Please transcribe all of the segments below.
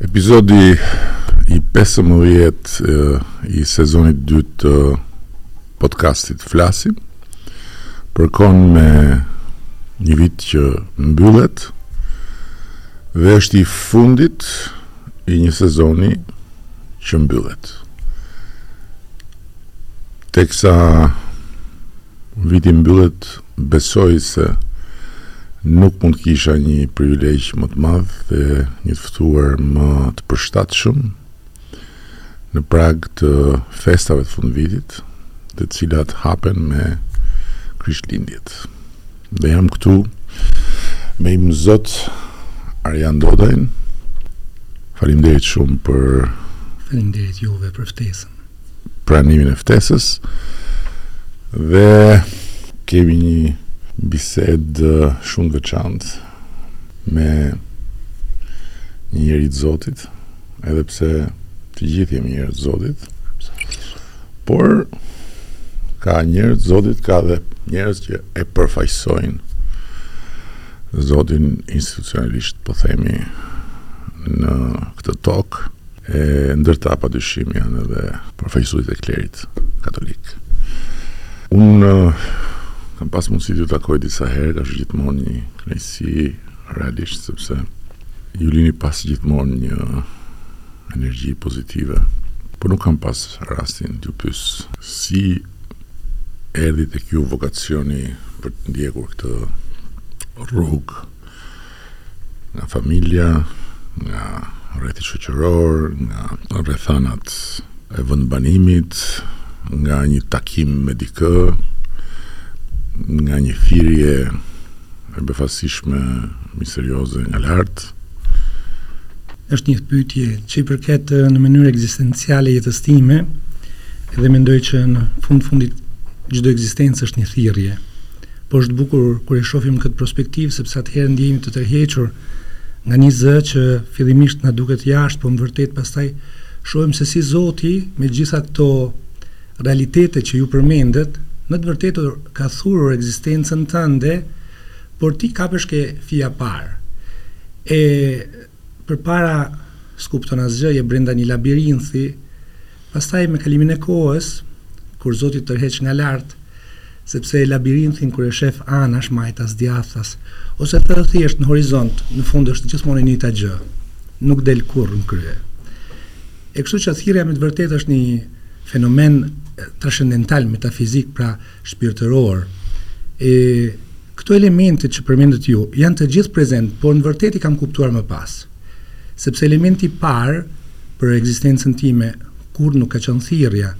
Episodi i 15 i sezonit 2 të podcastit Flasim përkon me një vit që mbyllet dhe është i fundit i një sezoni që mbyllet. Teksa Viti mbyllet, besoj se nuk mund të kisha një privilegj më të madh dhe një të ftuar më të përshtatshëm në prag të festave të fundvitit, të cilat hapen me Krishtlindjet. Dhe jam këtu me imzot Arjan Dodajn. Faleminderit shumë për Faleminderit juve për ftesën. pranimin e ftesës dhe kemi një bised shumë të veçantë me një njeri të zotit, edhe pse të gjithë jemi njerëz të zotit, por ka njerëz të zotit, ka dhe njerëz që e përfaqësojnë zotin institucionalisht, po themi, në këtë tokë, E ndër ta pa dyshim janë edhe përfaqësuesit e klerit katolik. Unë kam pas mundësi t'ju takoj disa herë, është gjithmonë një kënaqësi realisht sepse ju lini pas gjithmonë një energji pozitive. Por nuk kam pas rastin t'ju pyes si erdhi tek ju vokacioni për të ndjekur këtë rrugë Nga familja, nga rrethi shoqëror, nga rrethanat e vendbanimit, nga një takim me dikë, nga një thirrje e befasishme misterioze nga lart. Është një pyetje që i përket në mënyrë ekzistenciale jetës time dhe mendoj që në fund fundit çdo ekzistencë është një thirrje. por është bukur kur e shofim në këtë prospektivë sepse atëherë ndjehemi të tërhequr nga një zë që fillimisht na duket jashtë, por në vërtetë pastaj shohim se si Zoti me gjitha këto realitete që ju përmendët, në të vërtetë ka thurur ekzistencën tënde, por ti kapesh ke fija e parë. E Përpara s'kupton asgjë, je brenda një labirinthi, pastaj me kalimin e kohës, kur Zoti të tërheq nga lart, sepse labirinthin kur e shef anash, majtas, djathtas, ose thjesht në horizont, në fund është gjithmonë e njëjta gjë, nuk del kurrë në krye. E kështu që thirrja me të vërtetë është një fenomen trashendental, metafizik, pra, shpirtëror, e këto elemente që përmendët ju janë të gjitha prezente, por në vërtetë i kam kuptuar më pas. Sepse elementi i parë për ekzistencën time kurrë nuk ka qenë thirrja,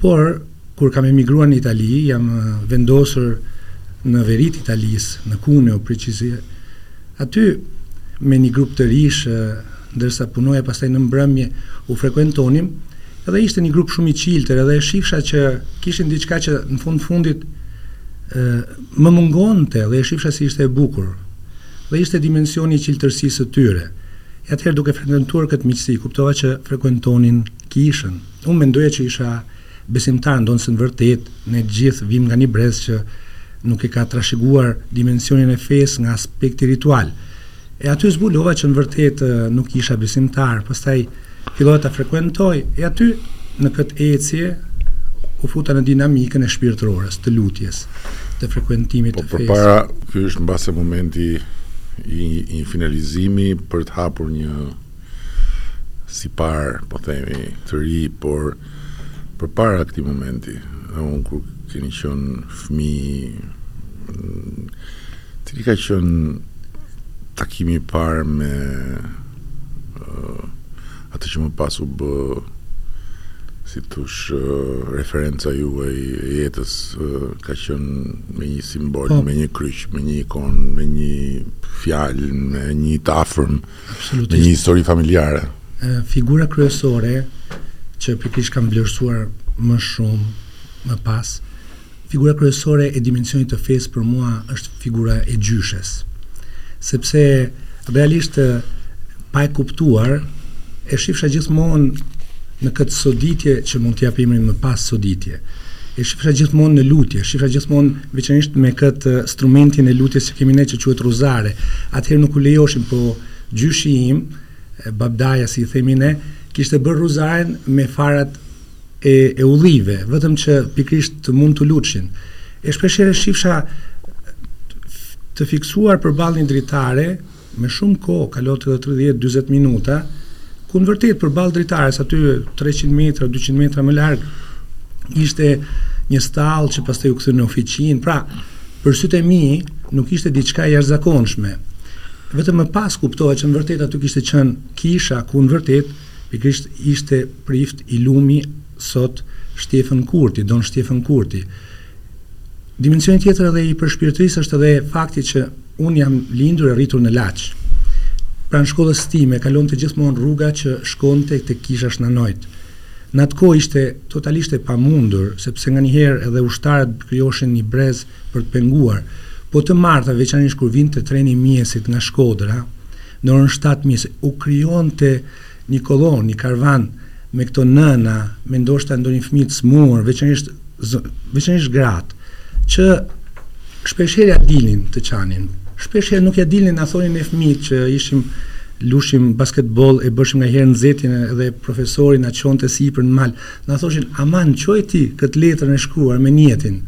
por kur kam emigruar në Itali, jam vendosur në veri të Italisë, në Cuneo precisisht, Aty, me një grup të rinjsh, ndërsa punoja pastaj në mbrëmje, u frekuentonim, edhe ishte një grup shumë i çiltër, edhe e shihsha që kishin diçka që në fund fundit më mungonte dhe e shihsha si ishte e bukur. Dhe ishte dimensioni i çiltërsisë së tyre. E atëherë duke frekuentuar këtë miqësi, kuptova që frekuentonin kishën. Unë mendoja që isha Besimtar ndonëse në vërtetë ne të gjithë vijmë nga një brez që nuk e ka trashëguar dimensionin e fesë nga aspekti ritual. E aty zbulova që në vërtetë nuk isha besimtar, pastaj fillova ta frekuentoj e aty në këtë ecje u futa në dinamikën e shpirtërores, të lutjes, të frekuentimit po, të fesë. Po përpara, ky është mbase momenti i një finalizimi për të hapur një sipar, po themi, të ri, por përpara këtij momenti, dhe unë kur keni qënë fëmijë, cili ka qënë takimi i parë me uh, atë që më pas u bë si të thuash uh, referenca juaj e jetës uh, ka qënë me një simbol, po. me një kryq, me një ikonë, me një fjalë, me një të afërm, Absolutisht. Me një histori familjare. Figura kryesore që pikërisht kam vlerësuar më shumë më pas, figura kryesore e dimensionit të fesë për mua është figura e gjyshes. Sepse realisht pa e kuptuar e shifsha gjithmonë në këtë soditje që mund t'i jap emrin më pas soditje. E shifsha gjithmonë në lutje, shifsha gjithmonë veçanërisht me këtë strumentin e lutjes që kemi ne që quhet rruzare. Atëherë nuk u lejoshin, po gjyshi im, babdaja si i themi ne, kishte bërë rruzaren me farat e, e ullinjve, vetëm që pikërisht të mund t'u lutshin. E shpeshherë e shifsha të fiksuar përballë një dritare, Me shumë kohë, kalonte edhe tridhjetë, dyzet minuta, ku në vërtetë përballë dritares, aty 300 metra, 200 metra më larg, ishte një stallë që pastaj u kthye në oficinë, pra, për sytë e mi, nuk ishte diçka e jashtëzakonshme. Vetëm më pas kuptohet që në vërtetë aty kishte qënë kisha, ku në vërtetë, pikërisht ishte prift i lumi sot Shtjefën Kurti, Don Shtjefën Kurti. Dimensioni tjetër edhe i përshpirtërisë është edhe fakti që unë jam lindur e rritur në Laç. Pranë shkollës time kalonte gjithmonë rruga që shkonte tek kisha e Shna Nojt. Në atë kohë ishte totalisht e pamundur, sepse nganjëherë edhe ushtarët krijoshin një brez për të penguar. Po të martën, veçanërisht kur vinte treni i mjesit nga Shkodra, në orën shtatë mjesit, u krijonte Një kolonë, një karvan me këto nëna, me ndoshta ndonjë fëmijë të sëmurë, veçanërisht veçanërisht gratë, që shpeshherë ja dilnin të çanin. Shpeshherë nuk ja dilnin na thonin ne fëmijët që ishim lushim basketboll e bëshim nga herë nxetin edhe profesori na çonte sipër në mal. Na thoshin aman çoje ti këtë letrën e shkruar me nijetin.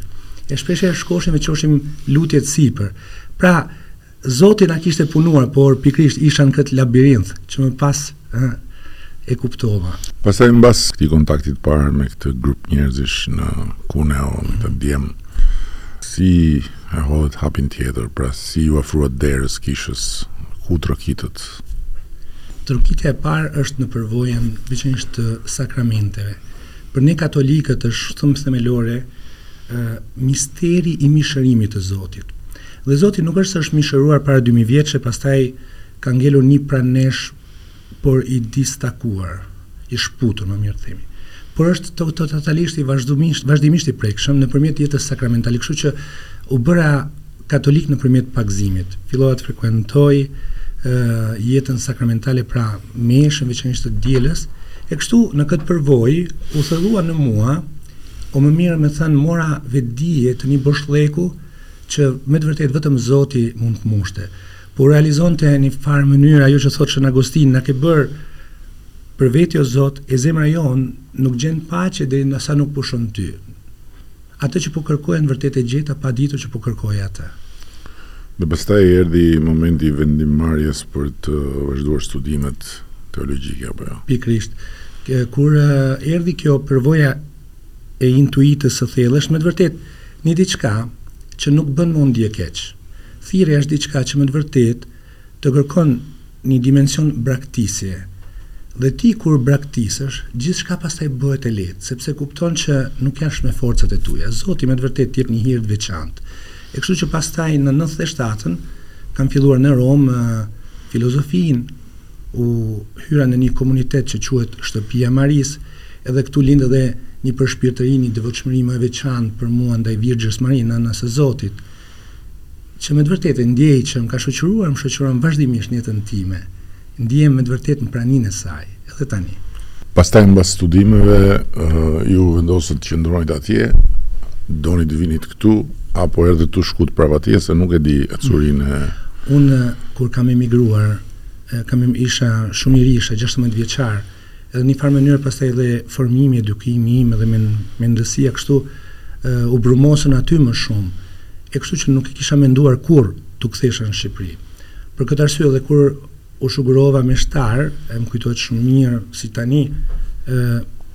E shpeshherë shkoshim e çoshim lutjet sipër. Pra, Zoti na kishte punuar por pikërisht isha në këtë labirinth që më pas ë e kuptova. Pastaj mbas këtij kontakti të parë me këtë grup njerëzish në Cuneo me këta djem si e hodhët hapin tjetër, pra si iu afruat derës kishës, ku trokitët? Trokitja e parë është në përvojën veçanërisht të sakramenteve. Për ne katolikët është shumë themelore ë misteri i mishërimit të Zotit. Dhe zoti nuk është se është mishëruar para dy mijë vjetsh e pastaj ka ngelur nji pranë nesh por i distakuar, i shkëputur më mirë të themi. Por është totalisht i vazhdumisht, vazhdimisht i prekshëm nëpërmjet jetës sakramentale, kështu që u bëna katolik nëpërmjet pagëzimit. Fillova të frekuentoj ë jetën sakramentale pra meshën veçanërisht të dielës, e kështu në këtë përvojë u thellua në mua, o më mirë me thënë mora vetëdije të një boshllëku, që me të vërtetë vetëm Zoti mund të mushte. Po realizonte në një farë mënyrë ajo që thotë Shën Agostin, na ke bërë për vete o Zot, e zemra jonë nuk gjen paqe derisa nuk pushon ty. Atë që po kërkoja në vërtetë e gjeta pa ditur që po kërkoja atë. Dhe pastaj erdhi momenti i vendimmarrjes për të vazhduar studimet teologjike apo jo? Pikërisht. Kur erdhi kjo përvoja e intuitës së thellë, është me të vërtetë Një diçka që nuk bën me u ndje keq. Thirrja është diçka që me të vërtetë të kërkon një dimension braktisje. Dhe ti kur braktisësh, gjithçka pastaj bëhet e lehtë, sepse kupton që nuk je me forcat e tua. Zoti me të vërtetë të jep një hir të veçantë. E kështu që pastaj në nëntëdhjetë e shtatën kam filluar në Romë filozofinë. u hyra në një komunitet që quhet Shtëpia e Marisë, edhe këtu lind edhe një përshpirtëri, një devotshmëri më e veçantë për mua ndaj Virgjës Mari, Nënës së Zotit, që me të vërtetë e ndjej që më ka shoqëruar e më shoqëron vazhdimisht në jetën time. Ndihem me të vërtetë në praninë e saj, edhe tani. Pastaj mbas studimeve ju vendosët të qëndronit atje, donit të vinit Tu apo erdhët u shkut prap atje se nuk e di ecurinë e Unë kur kam emigruar kam isha shumë i ri isha 16 vjeçar edhe një farë mënyrë pastaj edhe formimi edukimi im edhe mendësia kështu u brumosën aty më shumë e kështu që nuk e kisha menduar kurrë tu kthesha në Shqipëri për këtë arsye edhe kur U shugurova meshtar, e më kujtohet shumë mirë si tani. Ë,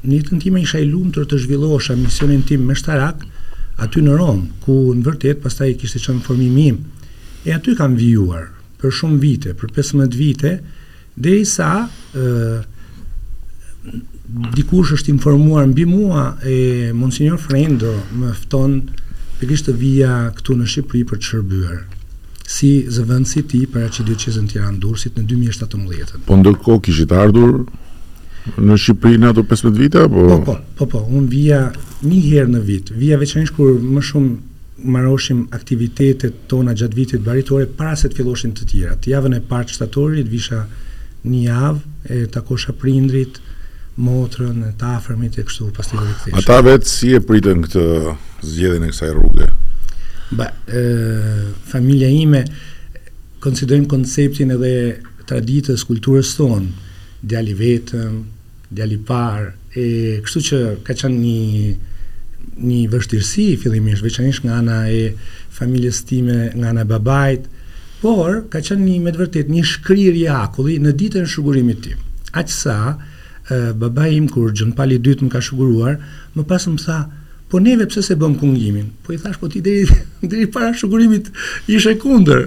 në jetën time isha i lumtur të zhvillosha misionin tim meshtarak aty në Romë, ku në vërtetë pastaj kishte qenë formimi im. E aty kam vijuar për shumë vite, për pesëmbëdhjetë vite, derisa ë dikush është informuar mbi mua e Monsinjor Frendo më fton pikërisht të vija këtu në Shqipëri për të shërbyer. si zëvendës i tij për Arqidioqezën Tiranë-Durrësit në dy mijë e shtatëmbëdhjetë. Po ndërkohë kishit ardhur në Shqipëri në ato 15 vite apo? Po, po, po, po, unë vija një herë në vit, vija veçanërisht kur më shumë mbaroshim aktivitetet tona gjatë vitit baritore para se të filloshin të tjerat. Javën e parë të shtatorit vijsha një javë, e takosha prindrit, motrën, të afërmit e kështu pastaj rikthehesha. Ata vetë si e pritën këtë zgjedhjen e kësaj rruge? Ba, e, familja ime konsiderojmë konceptin edhe traditës, kulturës tonë, djali vetëm, djali parë, e kështu që ka qenë një një vështirësi fillimisht, veçanërisht nga ana e familjes time, nga ana e babait, Por, ka qenë një me të vërtetë një shkrirje akulli në ditën e shugurimit tim. Aq sa, babai im kur Gjon Pali i Dytë më ka shuguruar, më pas më tha, Po neve pse s'e bëmë kungimin? Po i thashë, po ti deri deri para shugurimit ishe kundër.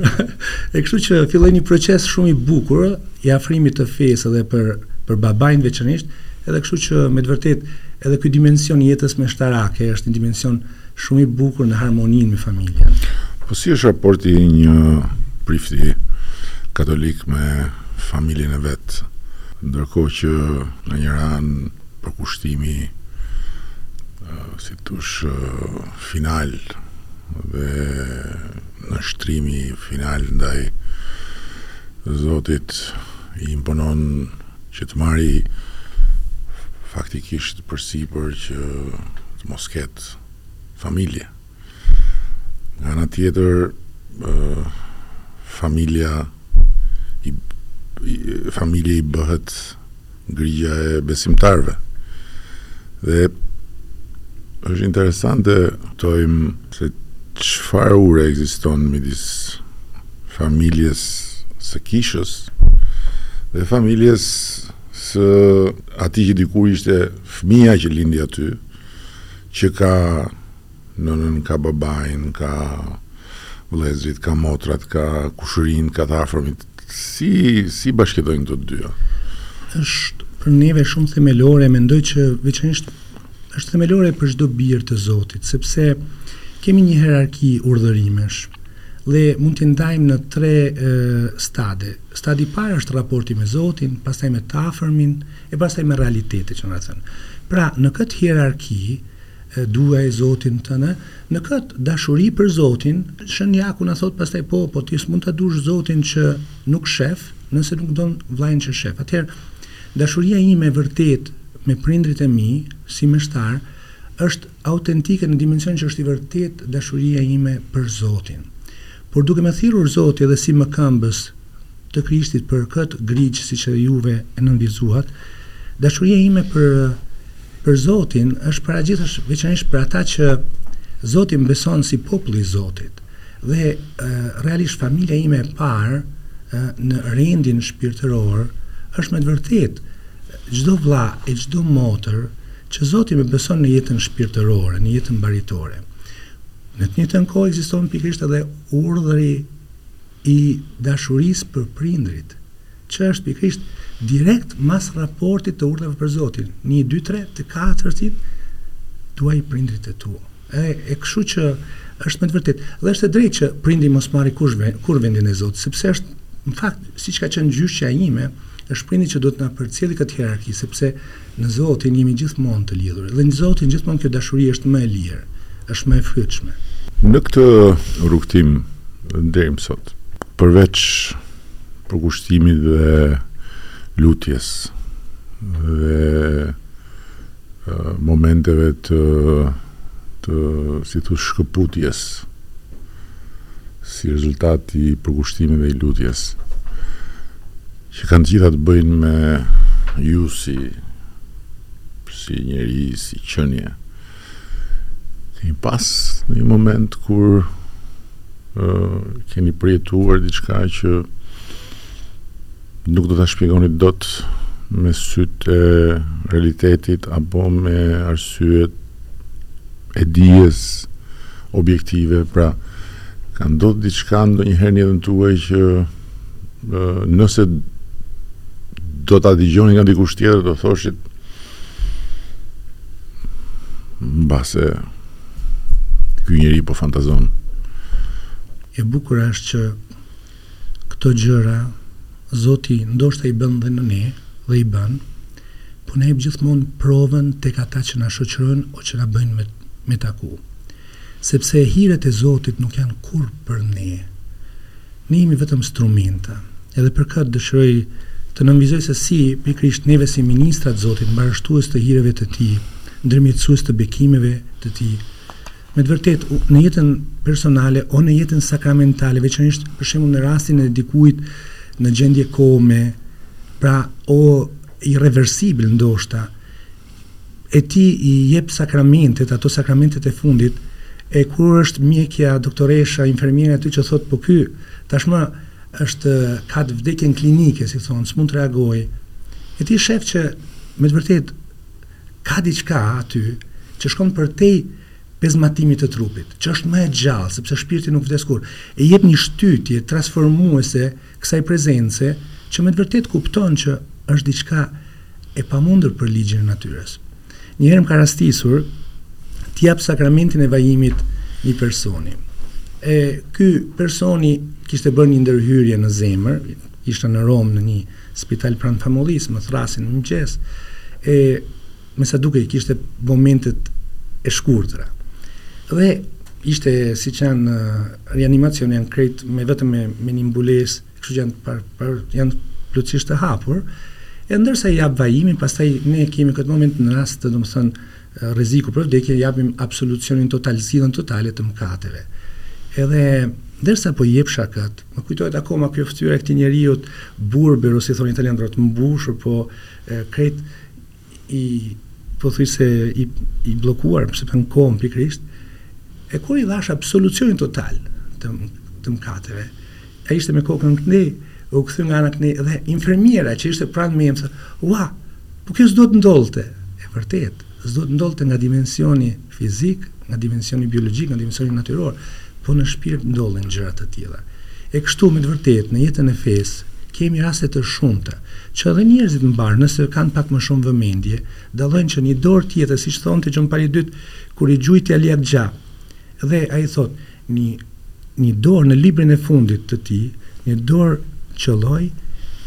e kështu që filloi një proces shumë i bukur i afrimit të fesë edhe për për babain veçanërisht, edhe kështu që me të vërtetë edhe ky dimension i jetës meshtarake është një dimension Shumë i bukur në harmoninë me familjen. Po si është raporti i një prifti katolik me familjen e vet? Ndërkohë që në njërën anë përkushtimi si të thuash final dhe nënshtrimi final ndaj Zotit i imponon Që të marrë faktikisht përsipër që të mos ketë familje. Nga ana tjetër, familja, familje i bëhet grigja e besimtarëve. Dhe është interesante të kuptojmë Se çfarë ure ekziston midis familjes së kishës dhe familjes së atij që dikur ishte fëmija që lindi aty, që ka nënën, ka babain, ka vëllezërit, ka motrat, ka kushërinjtë, ka të afërmit. Si si bashkëjetojnë këto të dyja? Është për neve shumë themelore, mendoj që veçanërisht është themelore për çdo bir të Zotit, sepse kemi një hierarki urdhërimesh dhe mund ta ndajmë në tre e, stade. Stadi i parë është raporti me Zotin, pastaj me të afërmin e pastaj me realitetin, që do me thënë. Pra, në këtë hierarki Duaj Zotin tënd, në këtë dashuri për Zotin, Shën Jaku na thotë pastaj po, po ti s'mund ta dush Zotin që nuk shef, nëse nuk don vllain që shef. Atëherë, dashuria ime e vërtetë me prindërit e mi, si meshtar, është autentike në dimension që është i vërtetë dashuria ime për Zotin. Por duke më thirrur Zoti edhe si mëkëmbës të Krishtit për këtë grigjë siç edhe juve e nënvizuat, dashuria ime për Për Zotin është para së gjithash, veçanërisht për ata që Zoti më beson si populli i Zotit. Dhe realisht familja ime e parë në rendin shpirtëror është me të vërtetë çdo vlla e çdo motër që Zoti më beson në jetën shpirtërore, në jetën baritore. Në të njëjtën kohë ekziston pikërisht edhe urdhri i dashurisë për prindërit. që është pikërisht direkt mas raportit të urdhrave për Zotin, një, dy, tre, të katërtit, duaj prindrit e tu. E, e kështu që është me të vërtetë. Dhe është e drejt që prindi mos marri kurrë, kurrë vendin e Zotit, sepse është, në fakt, siç ka qenë gjyshja ime, është prindi që duhet na përcjelli këtë hierarki, sepse Në Zotin jemi gjithmonë të lidhur. Dhe në Zotin gjithmonë kjo dashuri është më e lirë, është më e frytshme. Në këtë rrugëtim deri më sot, përveç përkushtimit dhe lutjes dhe momenteve të të si të thuash shkëputjes si rezultat i përkushtimit dhe i lutjes Që kanë të gjitha të bëjnë me ju si si njeri, si qënje. Keni pas në një moment kur uh, keni përjetuar diçka që nuk do ta shpjegonit dot me sytë e realitetit apo me arsyet e dijes objektive, pra ka ndodh diçka ndonjëherë në jetën tuaj që nëse do ta dëgjonit nga dikush tjetër do thoshit mbase ky njeri po fantazon. E bukura është që këto gjëra Zoti ndoshta i bën dhe në ne dhe i bën, po na jep gjithmonë provën tek ata që na shoqërojnë o që na bëjnë me, me taku. Sepse hiret e Zotit nuk janë kurrë për ne. Ne jemi vetëm strumenta. Edhe për këtë dëshiroj të nënvizoj se si, pikërisht neve si ministra të Zotit, mbarështues të hireve të Tij, ndërmjetësues të bekimeve të Tij, me të vërtetë, u, në jetën personale o në jetën sakramentale, veçanërisht për shembull në rastin e dikujt në gjendje kome, pra o irreversibil ndoshta, e ti i jep sakramentet ato sakramentet e fundit e kur është mjekja doktoresha infermiera aty që thot po ky tashmë është ka të vdekjen klinike si thonë s'mund të reagoj e ti shef që me të vërtet ka diçka aty që shkon përtej pezmatimit të trupit që është më e gjallë sepse shpirti nuk vdes kurrë i jep një shtytje transformuese Kësaj prezence që me të vërtetë kupton që është diçka e pamundur për ligjin e natyrës. Një herë më ka rastisur t'i jap sakramentin e vajimit një personi. E ky personi kishte bërë një ndërhyrje në zemër, ishte në Romë në një spital pranë famullisë, më thrasin në mëngjes. E me sa dukej kishte momentet e shkurtra. Dhe ishte siç janë në reanimacion janë krejt me vetëm me, me një mbulesë, kështu që janë par, par, janë plotësisht të hapur. E ndërsa i jap vajimin, pastaj ne kemi këtë moment në rast të domethënë rreziku për vdekje, japim absolucionin total, zgjidhjen totale të mëkateve. Edhe ndërsa po jepsha kët, më kujtohet akoma kjo fytyra e këtij njeriu burber siç thonë italian rrot mbushur, po krejt i pothuajse i i bllokuar sepse në komë pikërisht e kur i dhash absolucionin total të të mkateve ai ishte me kokën kndej u kthye nga ana kndej dhe infermiera që ishte pranë meje më tha ua po kjo s'duhet të ndodhte e vërtet s'duhet të ndodhte nga dimensioni Fizik, nga dimensioni biologjik, nga dimensioni natyror, po në shpirt ndodhin gjëra të tilla. E kështu, me të vërtetë, në jetën e fesë, kemi raste të shumta, që dhe njerëzit mbarë, nëse kanë pak më shumë vëmendje, dallojnë që një dorë tjetër, siç thonte Gjon Pali i Dytë, kur i gjujti Ali Agxha, dhe ai thotë, Një një dorë në librin e fundit të tij, një dorë qëlloi,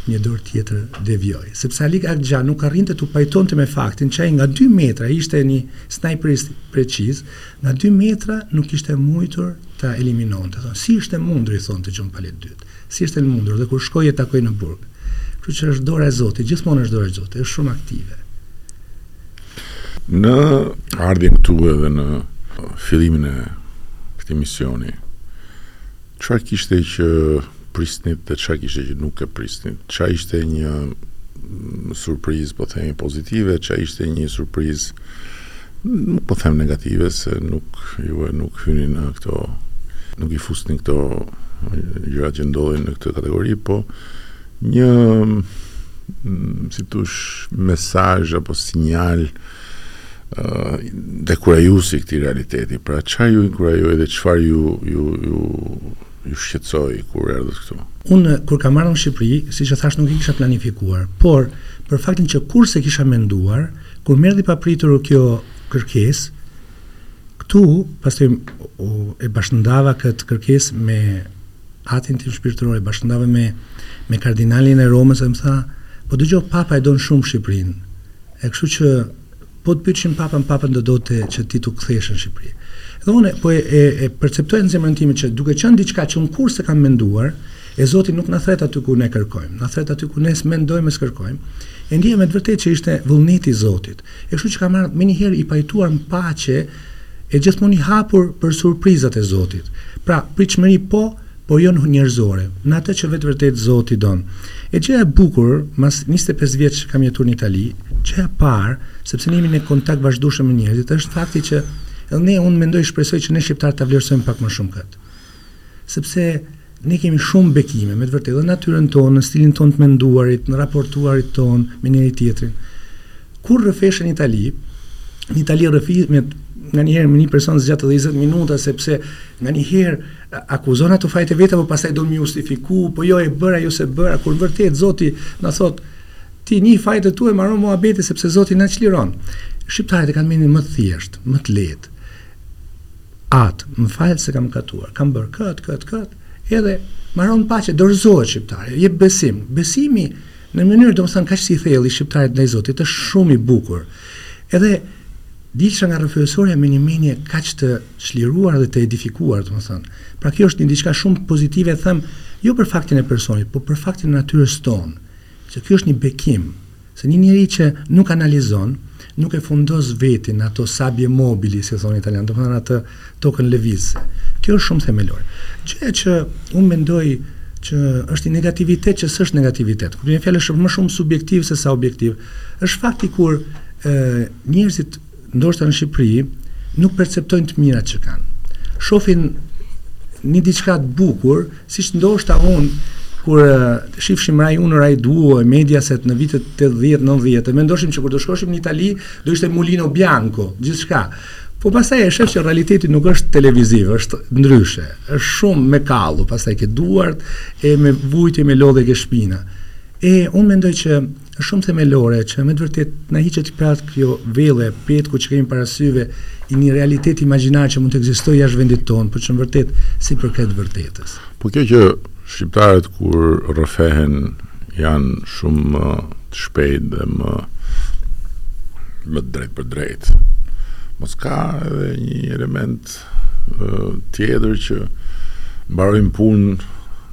një dorë tjetër devijoi. Sepse Ali Agxha nuk arrinte t'u pajtonte me faktin që ai nga dy metra ishte një snajperist preciz, nga dy metra nuk ishte mujtur ta eliminonte. Thonë, si është e mundur, i thonte Gjon Palit të Dytë, si është e mundur dhe kur shkoi e takoi në burg. Kështu që është dora e Zotit, gjithmonë është dora e Zotit, është shumë aktive. Në ardhjen këtu edhe në fillimin e këtij misioni, çfarë kishte që prisnit dhe çfarë kishte që nuk e prisnit? Çfarë ishte një mm, surprizë, po themi pozitive, çfarë ishte një surprizë nuk po them negative se nuk ju e nuk hyni në këto nuk i fusni këto gjëra që ndodhin në këtë kategori, po Një si t'thush mesazh apo sinjal dekurajues i këtij realiteti, pra ça ju inkurajoi dhe çfarë ju, ju, ju, ju shqetësoi kur erdhët këtu? Unë, kur kam ardhë në Shqipëri, siç thashë nuk e kisha planifikuar, por, për faktin që kurrë s'e kisha menduar, kur m'erdhi papritur kjo kërkesë, këtu, pastaj e bashkëndava këtë kërkesë me atin tim shpirtëror e bashkëndava me me kardinalin e Romës dhe më tha, po dëgjo papa e don shumë Shqipërinë, e kështu që po të pyetëshin papën, papën do donte që ti t'u kthehesh në Shqipëri. Dhe unë po e, e, e perceptoj në zemrën time që duke qenë diçka që unë kurrë s'e kam menduar, e Zoti nuk na thret aty ku ne kërkojmë, na thret aty ku ne s'mendojmë e s'kërkojmë, e ndjeva me të vërtetë që ishte vullneti i Zotit. E kështu që kam ardhur menjëherë i pajtuar në paqe, E gjithmonë i hapur për surprizat e Zotit. Pra, pritshmëri po, por jo njerëzore, në atë që me të vërtetë Zoti don. E gjëja e bukur, mas njëzet e pesë vjetësh që kam jetuar në Itali, gjëja e parë, sepse ne jemi në kontakt të vazhdueshëm me njerëzit, është fakti që edhe ne, unë mendoj, shpresoj që ne shqiptarët ta vlerësojmë pak më shumë këtë. Sepse ne kemi shumë bekime, me të vërtetë, në natyrën tonë, në stilin tonë të të menduarit, në të raportuarit tonë me njëri-tjetrin. Kur rrëfesha në Itali, në Itali rrëfimet nganjëherë me një person zgjat 20 minuta, sepse nganjëherë akuzon ato fajet e veta, po pastaj do me justifiku, po jo e bëra, jo s'e bëra, kur vërtet, Zoti na thotë, ti njih fajet e tua e mbaron mua beti, sepse Zoti na çliron. Shqiptarët e kanë mendjen më të thjeshtë, më të lehtë. Atë, më fal se kam mëkatuar, kam bërë këtë, këtë, këtë, edhe maron paqe, dorëzohet shqiptari, jep besim. Besimi në mënyrë, domethënë kaq si i thellë i shqiptarit ndaj Zotit është shumë i bukur. Edhe dilsha nga rrëfyesorja me një mendje kaq të çliruar dhe të edifikuar, domethënë. Pra kjo është një diçka shumë pozitive, them, jo për faktin e personit, po për faktin e natyrës tonë. Se kjo është një bekim, se një njeri që nuk analizon, nuk e fundos vetin ato sabbie mobili, si thonë italianët, domethënë atë tokën lëvizëse. Kjo është shumë themelore. Gjëja që unë mendoj që është i negativitet që s'është negativitet. Me një fjalë është më shumë subjektiv se sa objektiv, është fakti kur ë njerëzit ndoshta në Shqipëri nuk perceptojnë të mirat që kanë. Shofin një diçka të bukur, siç ndoshta unë, kur shifshim Rai Uno, Rai Due e Mediaset në vitet 80-90, e mendoshim që kur të shkoshim në Itali, do ishte Mulino Bianco, gjithçka. Po pastaj e shef që realiteti nuk është televiziv, është ndryshe. Është shumë me kallo, pastaj ke duart e me vujtje me lodhje ke shpina. E unë mendoj që Është shumë themelore që me të vërtetë na hiqet prapë kjo vellë e petkut që kemi para syve i një realiteti imagjinar që mund të ekzistojë jashtë vendit tonë, por që në vërtetë s'i përket vërtetës. Po kjo që shqiptarët kur rrëfehen janë shumë më të shpejtë dhe më të drejtpërdrejtë. Mos ka edhe një element tjetër që mbarojnë punë,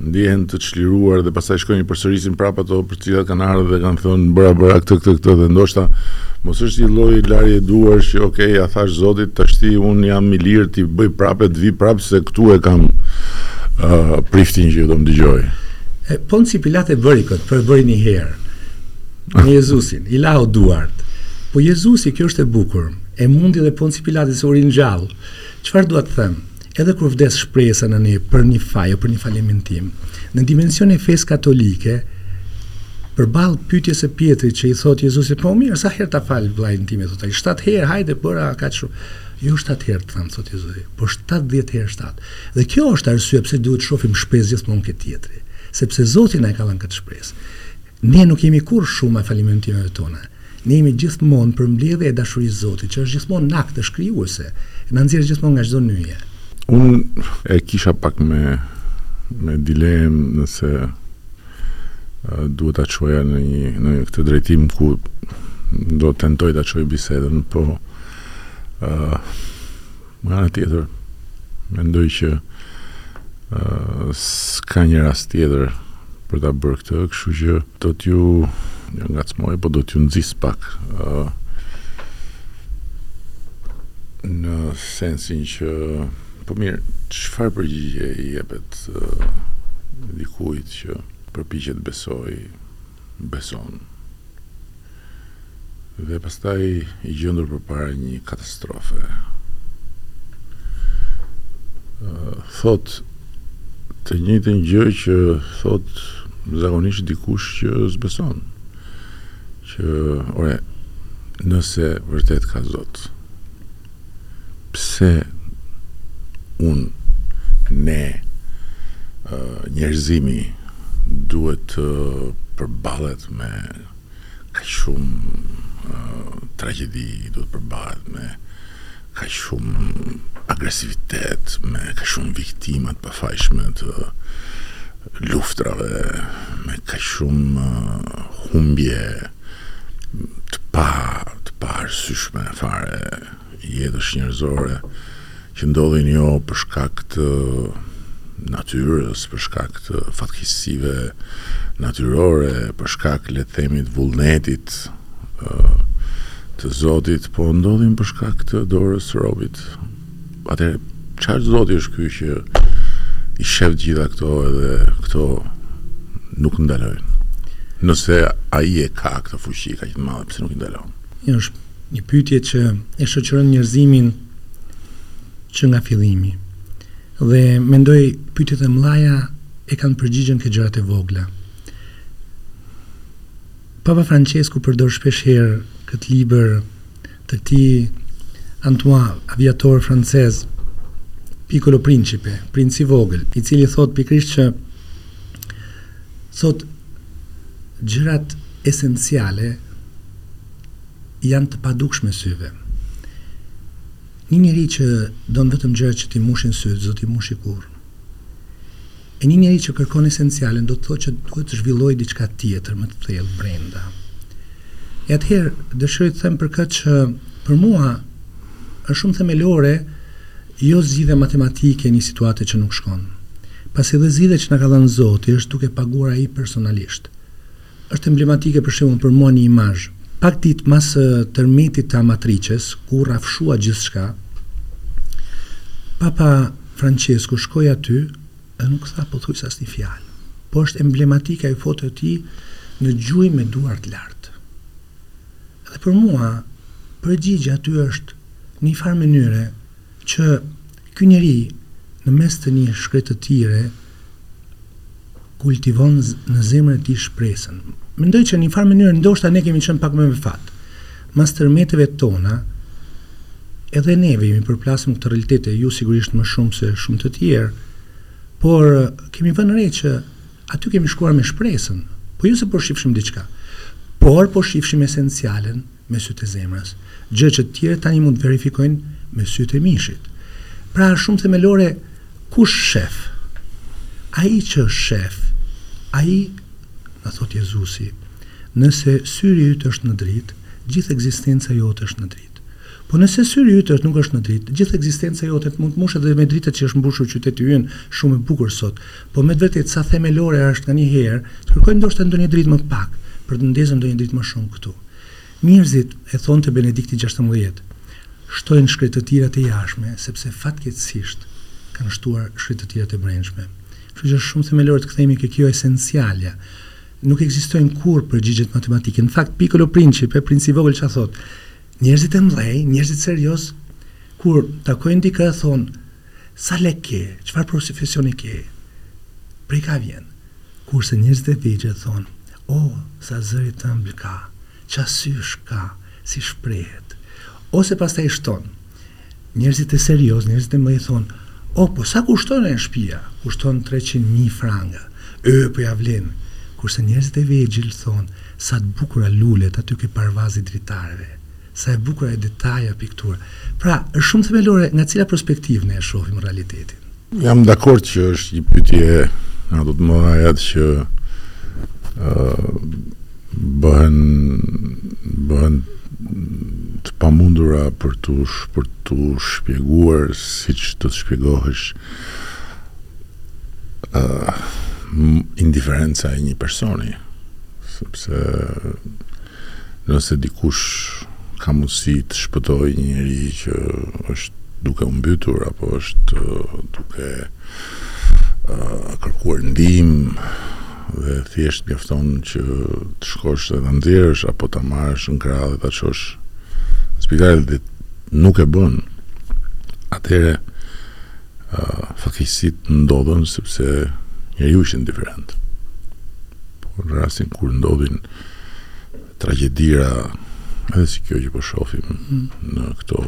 ndihen të çliruar dhe pastaj shkojnë përsërisin prapë ato për të cilat kanë ardhur dhe kanë thënë bëra bëra këtë këtë këtë dhe ndoshta mos është një lloj larje duarsh që ok, ia thashë Zotit tashti unë jam i lirë t'i bëj prapë do vi prapë se këtu e kam uh, priftin që do më dëgjojë. Ponc Pilati e bëri këtë, por e bëri një herë. Me Jezusin, i lau duart. Po Jezusi, kjo është e bukur. E mundi dhe Ponc Pilatin se u ringjall. Çfarë dua të them? Edhe kur vdes shpresa në ne për një faj o për një falimentim, në dimensionin e fesë katolike, përballë pyetjes së Pjetrit që i thotë Jezusit, po mirë, sa herë ta fal vllain tim, i thotë ai, shtatë herë, hajde, bëra kaq shumë. Jo shtatë herë të them, thotë Jezusi, po shtatëdhjetë herë shtatë. Dhe kjo është arsyeja pse duhet të shohim shpresë gjithmonë ke tjetri, sepse Zoti na e ka dhënë këtë shpresë. Ne nuk jemi kurrë shuma e falimentimeve tona. Ne jemi gjithmonë përmbledhje e dashurisë së Zotit, që është gjithmonë në akt, është krijuese, na nxjerr gjithmonë nga çdo nyje. Unë e kisha pak me me dilemë nëse duhet ta çoja në një në këtë drejtim ku do tentoj ta çoj bisedën, po ë Nga ana tjetër, mendoj që s'ka një rast tjetër për ta bërë këtë, kështu që do t'ju jo ngacmoj, po do t'ju nxis pak. Uh, në sensin që po mirë, çfarë përgjigje i jepet uh, dikujt që përpiqet besoj beson. Dhe pastaj i gjendur përpara një katastrofe. Thot të njëjtën gjë që thot zakonisht dikush që s'beson. Që ore, nëse vërtet ka Zot. pse unë ne njerëzimi duhet të përballet me kaq shumë tragjedi, duhet të përballet me kaq shumë agresivitet, me kaq shumë viktima të pafajshme të luftrave, me kaq shumë humbje të pa të paarsyeshme fare jetësh njerëzore që ndodhin jo për shkak të natyrës, për shkak të fatkeqësive natyrore, për shkak le të themi të vullnetit të Zotit, po ndodhin për shkak të dorës së robit. Atëherë, çfarë zoti është ky që i shef gjitha këto edhe këto nuk ndalojnë? Nëse ai e ka këtë fuqi kaq të madhe, pse nuk i ndalon? Një është një pyetje që e shoqëron njerëzimin që nga fillimi. Dhe mendoj pyetjet e mëdha e kanë përgjigjen ke gjërat e vogla. Papa Francesku përdor shpesh herë këtë libër të tij Antoine, aviator francez, Piccolo Principe, Princi i Vogël, i cili thotë pikërisht që thotë gjërat esenciale janë të padukshme syve. Një njeri që don vetëm gjërat që t'i mushin sytë, s'do t'i mushi kurrë. E një njeri që kërkon esencialen do të thotë që duhet të zhvillojë diçka tjetër më të thellë brenda. E atëherë dëshiroj të them për këtë që për mua është shumë themelore jo zgjidhja matematike e një situate që nuk shkon. Pasi dhe zgjidhja që na ka dhënë Zoti është duke paguar ai personalisht. Është emblematike për shembull për mua një imazh, pak ditë mas tërmetit të Amatrices, ku u rrafshua gjithçka, Papa Françesku shkoi aty dhe nuk tha pothuajse asnjë fjalë, por është emblematike ajo foto e tij në gjunjë me duart lart. Dhe për mua përgjigjja aty është në një farë mënyre që Ky njeri, në mes të një shkretëtire, kultivon në zemrën e tij shpresën. Mendoj që në një farë mënyre ndoshta ne kemi qenë pak më me fat. Mas tërmeteve tona, edhe neve jemi përplasur me këtë realitet e ju sigurisht më shumë se shumë të tjerë, por kemi vënë re që aty kemi shkuar me shpresën, po jo se po shifshim diçka, por po shifshim esencialen, me sytë e zemrës, gjë që të tjerët tani mund të verifikojnë me sytë e mishit. Pra është shumë themelore kush shef? Ai që është shef, ai na thot Jezusi, nëse syri yt është në dritë, gjithë ekzistenca jote është në dritë. Po nëse syri yt nuk është në dritë, gjithë ekzistenca jote mund të mushet dhe me dritat që është mbushur qyteti ynë, shumë e bukur sot. Po me të vërtetë sa themelore është nganjëherë të kërkojmë ndoshta ndonjë dritë më pak për të ndezur ndonjë dritë më shumë këtu. Njerëzit, e thonte Benedikti gjashtëmbëdhjetë, shtojnë shkretëtirat e jashtme sepse fatkeqësisht kanë shtuar shkretëtirat e brendshme. Kështu që është shumë themelore të kthehemi ke kjo esencialja. Nuk ekzistojnë kurrë përgjigjet matematike. Në fakt Piccolo Principe, Princi i vogël ç'a thotë? Njerëzit e mëdhenj, njerëzit serioz kur takojnë dikë e thonë Sa lek ke, çfarë profesioni ke, prej ka vjen? Kurse njerëzit e vegjël thonë, oh, sa zëri të ëmbël ka, ça sysh ka, si shprehet. Ose pastaj shton, njerëzit seriozë, njerëzit e mëdhenj thonë, oh, po sa kushton ajo shpia, kushton treqind mijë franga, yy, po ja vlen. Kurse njerëzit e vegjël thonë, sa të bukura lulet aty ke parvazi dritareve. Sa e bukur ajo detaj, ajo pikturë. Pra, është shumë themelore nga cila perspektivë ne e shohim realitetin. Jam dakord që është një pyetje nga ato të mëdhajat që bëhen bëhen të pamundura për të për t'u shpjeguar siç do të shpjegohesh indiferenca e një personi. Sepse nëse dikush ka mundësi të shpëtoj një njeri që është duke u mbytur, apo është duke uh, kërkuar ndihmë, dhe thjesht mjafton që të shkosh dhe ta nxjerrësh, apo ta marrësh në krahë dhe ta çosh në spital dhe nuk e bën, atëre, Fatkeqësitë ndodhin sepse njeriu është indiferent. Po në rastin kur ndodhin tragjedira edhe si kjo që po shohim në këto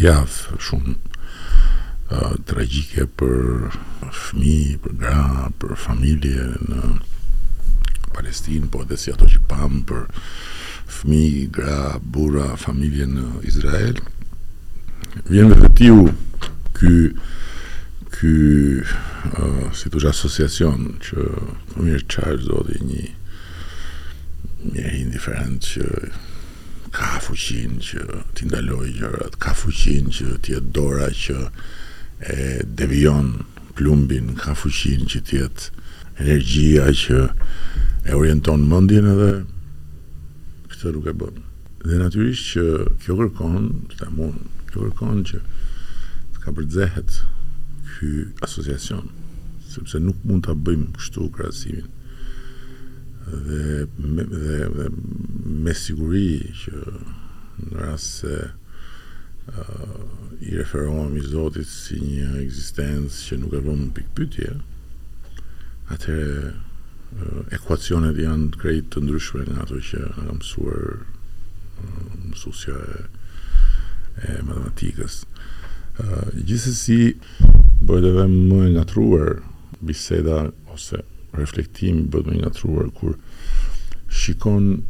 javë shumë uh, tragjike për fëmijë, për gra, për familje në Palestinë, po edhe si ato që pamë për fëmijë, gra, burra, familje në Izrael. Vjen dhe vetiu ky ky uh, si të thuash asociacion që po mirë çfarë zoti një njeri indiferent që ka fuqinë që t'i ndalojë gjërat, ka fuqinë që të jetë dora që e devijon plumbin, ka fuqinë që të jetë energjia që e orienton mendjen edhe këtë nuk e bën. Dhe natyrisht që kjo kërkon, tamam, kjo kërkon që të kapërcehet ky asociacion, sepse nuk mund ta bëjmë kështu krahasimin. Dhe me, dhe, dhe me siguri që në rast se i referohemi Zotit si një ekzistencë që nuk e vëmë në pikëpyetje, atëherë ekuacionet janë krejt të ndryshme nga ato që na ka mësuar mësuesja e, e matematikës. Gjithsesi bëhet edhe më e ngatërruar biseda ose reflektimi bëhet më i ngatërruar kur shikon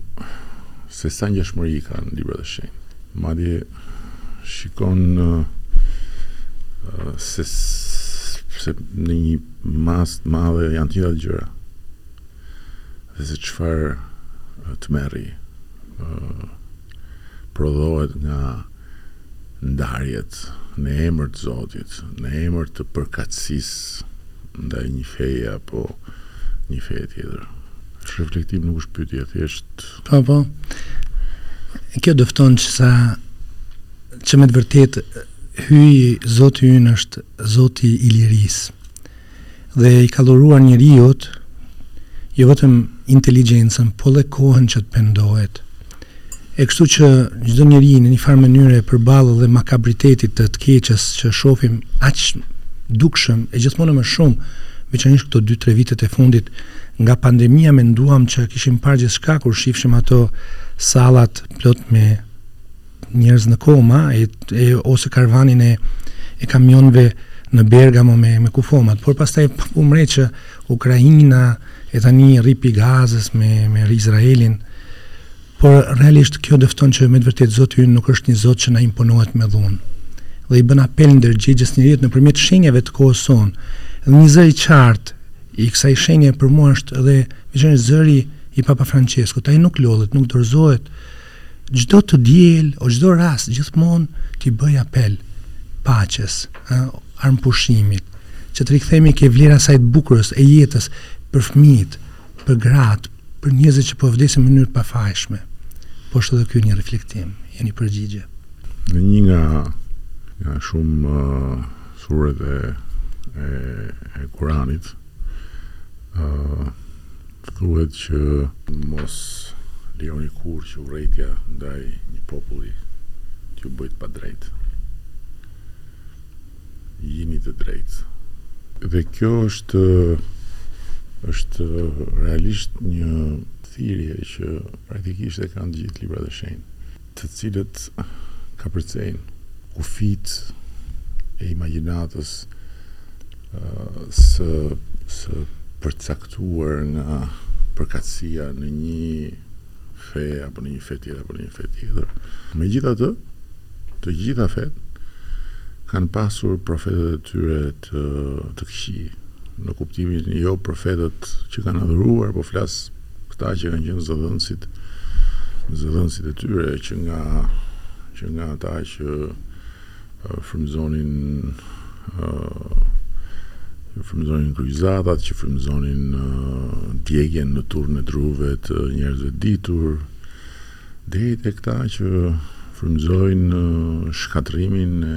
se sa ngjashmëri kanë librat e shenjtë. Madje shikon se se në një masë të madhe janë të njëjtat gjëra. Dhe se çfarë tmerri prodhohet nga ndarjet në emër të Zotit, në emër të përkatësisë ndaj një feje apo një feje tjetër. Është reflektim, nuk është pyetje, thjesht. Po, po. Kjo dëfton që sa që me të vërtetë Hyji, Zoti ynë është Zoti i lirisë. Dhe i ka dhuruar njeriut jo vetëm inteligjencën, po dhe kohën që të pendohet. E kështu që çdo njeri në një farë mënyre përballë dhe makabritetit të të keqës që shofim aq dukshëm e gjithmonë më shumë, veçanërisht këto 2-3 vitet e fundit nga pandemia menduam që kishim parë gjithçka kur shifshim ato sallat plot me njerëz në koma e, e ose karvanin e e kamionëve në Bergamo me me kufomat, por pastaj u nxe Ukraina e tani Rripi i Gazës me me Izraelin. Por realisht kjo dëfton që me të vërtetë Zoti ynë nuk është një Zot që na imponohet me dhunë. Dhe i bën apel ndërgjegjes së njeriut nëpërmjet shenjave të kohës sonë. Dhe një zë i qartë i kësaj shenje për mua është edhe veçanërisht zëri i Papa Franceskut. Ai nuk lodhet, nuk dorëzohet, Çdo të diel o çdo rast gjithmonë t'i bëjë apel paqes, ë armëpushimit, që të rikthehemi ke vlera e asaj të bukurës së jetës për fëmijët, për gratë, për njerëzit që po vdesin në mënyrë të pafajshme. Po ashtu edhe ky një reflektim, e një përgjigje. Në një nga nga shumë uh, suret e e, e Kuranit, ë thuhet që mos lejoni kurrë që urrejtja ndaj një populli t'ju bëjë të padrejtë. Jini të drejtë. Dhe kjo është është realisht një thirrje që praktikisht e kanë të gjithë librat e shenjtë. të cilët kapërcejnë kufijtë e imagjinatës së së përcaktuar nga përkatësia në një fe apo në një fe tjetër apo në një fe tjetër. Megjithatë, të gjitha fetë kanë pasur profetët e tyre të të këqij, në kuptimin jo profetët që kanë adhuruar, po flas Këta që kanë qenë zëdhënësit, zëdhënësit e tyre që nga që nga ata që uh, frymëzonin uh, frymëzonin kryqëzatat, që frymëzonin uh, djegjen në turrën e druve të njerëzve të ditur, Deri te këta që frymëzojnë shkatërrimin e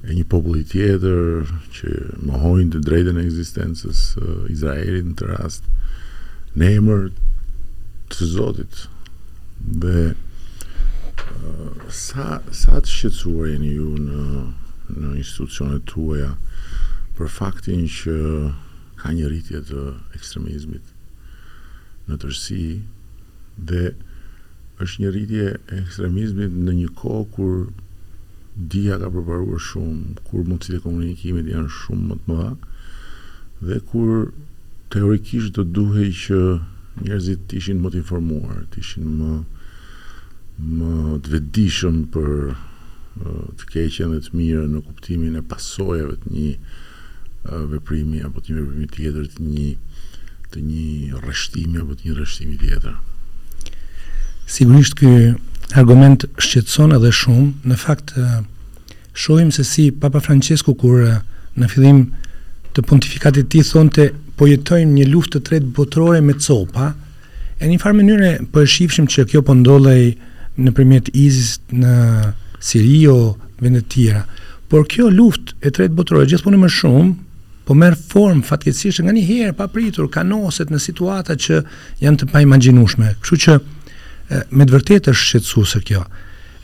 e një populli tjetër që mohojnë të drejtën e ekzistencës së Izraelit në këtë rast në emër të Zotit dhe sa sa të shqetësuar jeni ju në në institucionet tuaja për faktin që ka një rritje të ekstremizmit në tërësi Dhe është një rritje e ekstremizmit në një kohë kur dija ka përparuar shumë, kur mundësitë e komunikimit janë shumë më të mëdha dhe kur teorikisht do duhej që njerëzit të ishin më të informuar, të ishin më më të vetëdijshëm për të keqen dhe të mirën në kuptimin e pasojave të një veprimi apo të një veprimi tjetër, të një të një rreshtimi apo të një rreshtimi tjetër. Sigurisht ky argument shqetëson edhe shumë. Në fakt shohim se si Papa Francesku kur në fillim të pontifikatit të tij thonte po jetojmë një luftë të tretë botërore me copa, Në një farë mënyre po e shifshim që kjo po ndodhej nëpërmjet ISIS në Siri o vendet tjera. Por kjo luftë e tretë botërore gjithmonë më shumë po merr formë fatkeqësisht nganjëherë papritur kanoset në situata që janë të paimagjinueshme. Kështu që me të vërtetë është shqetësuese kjo.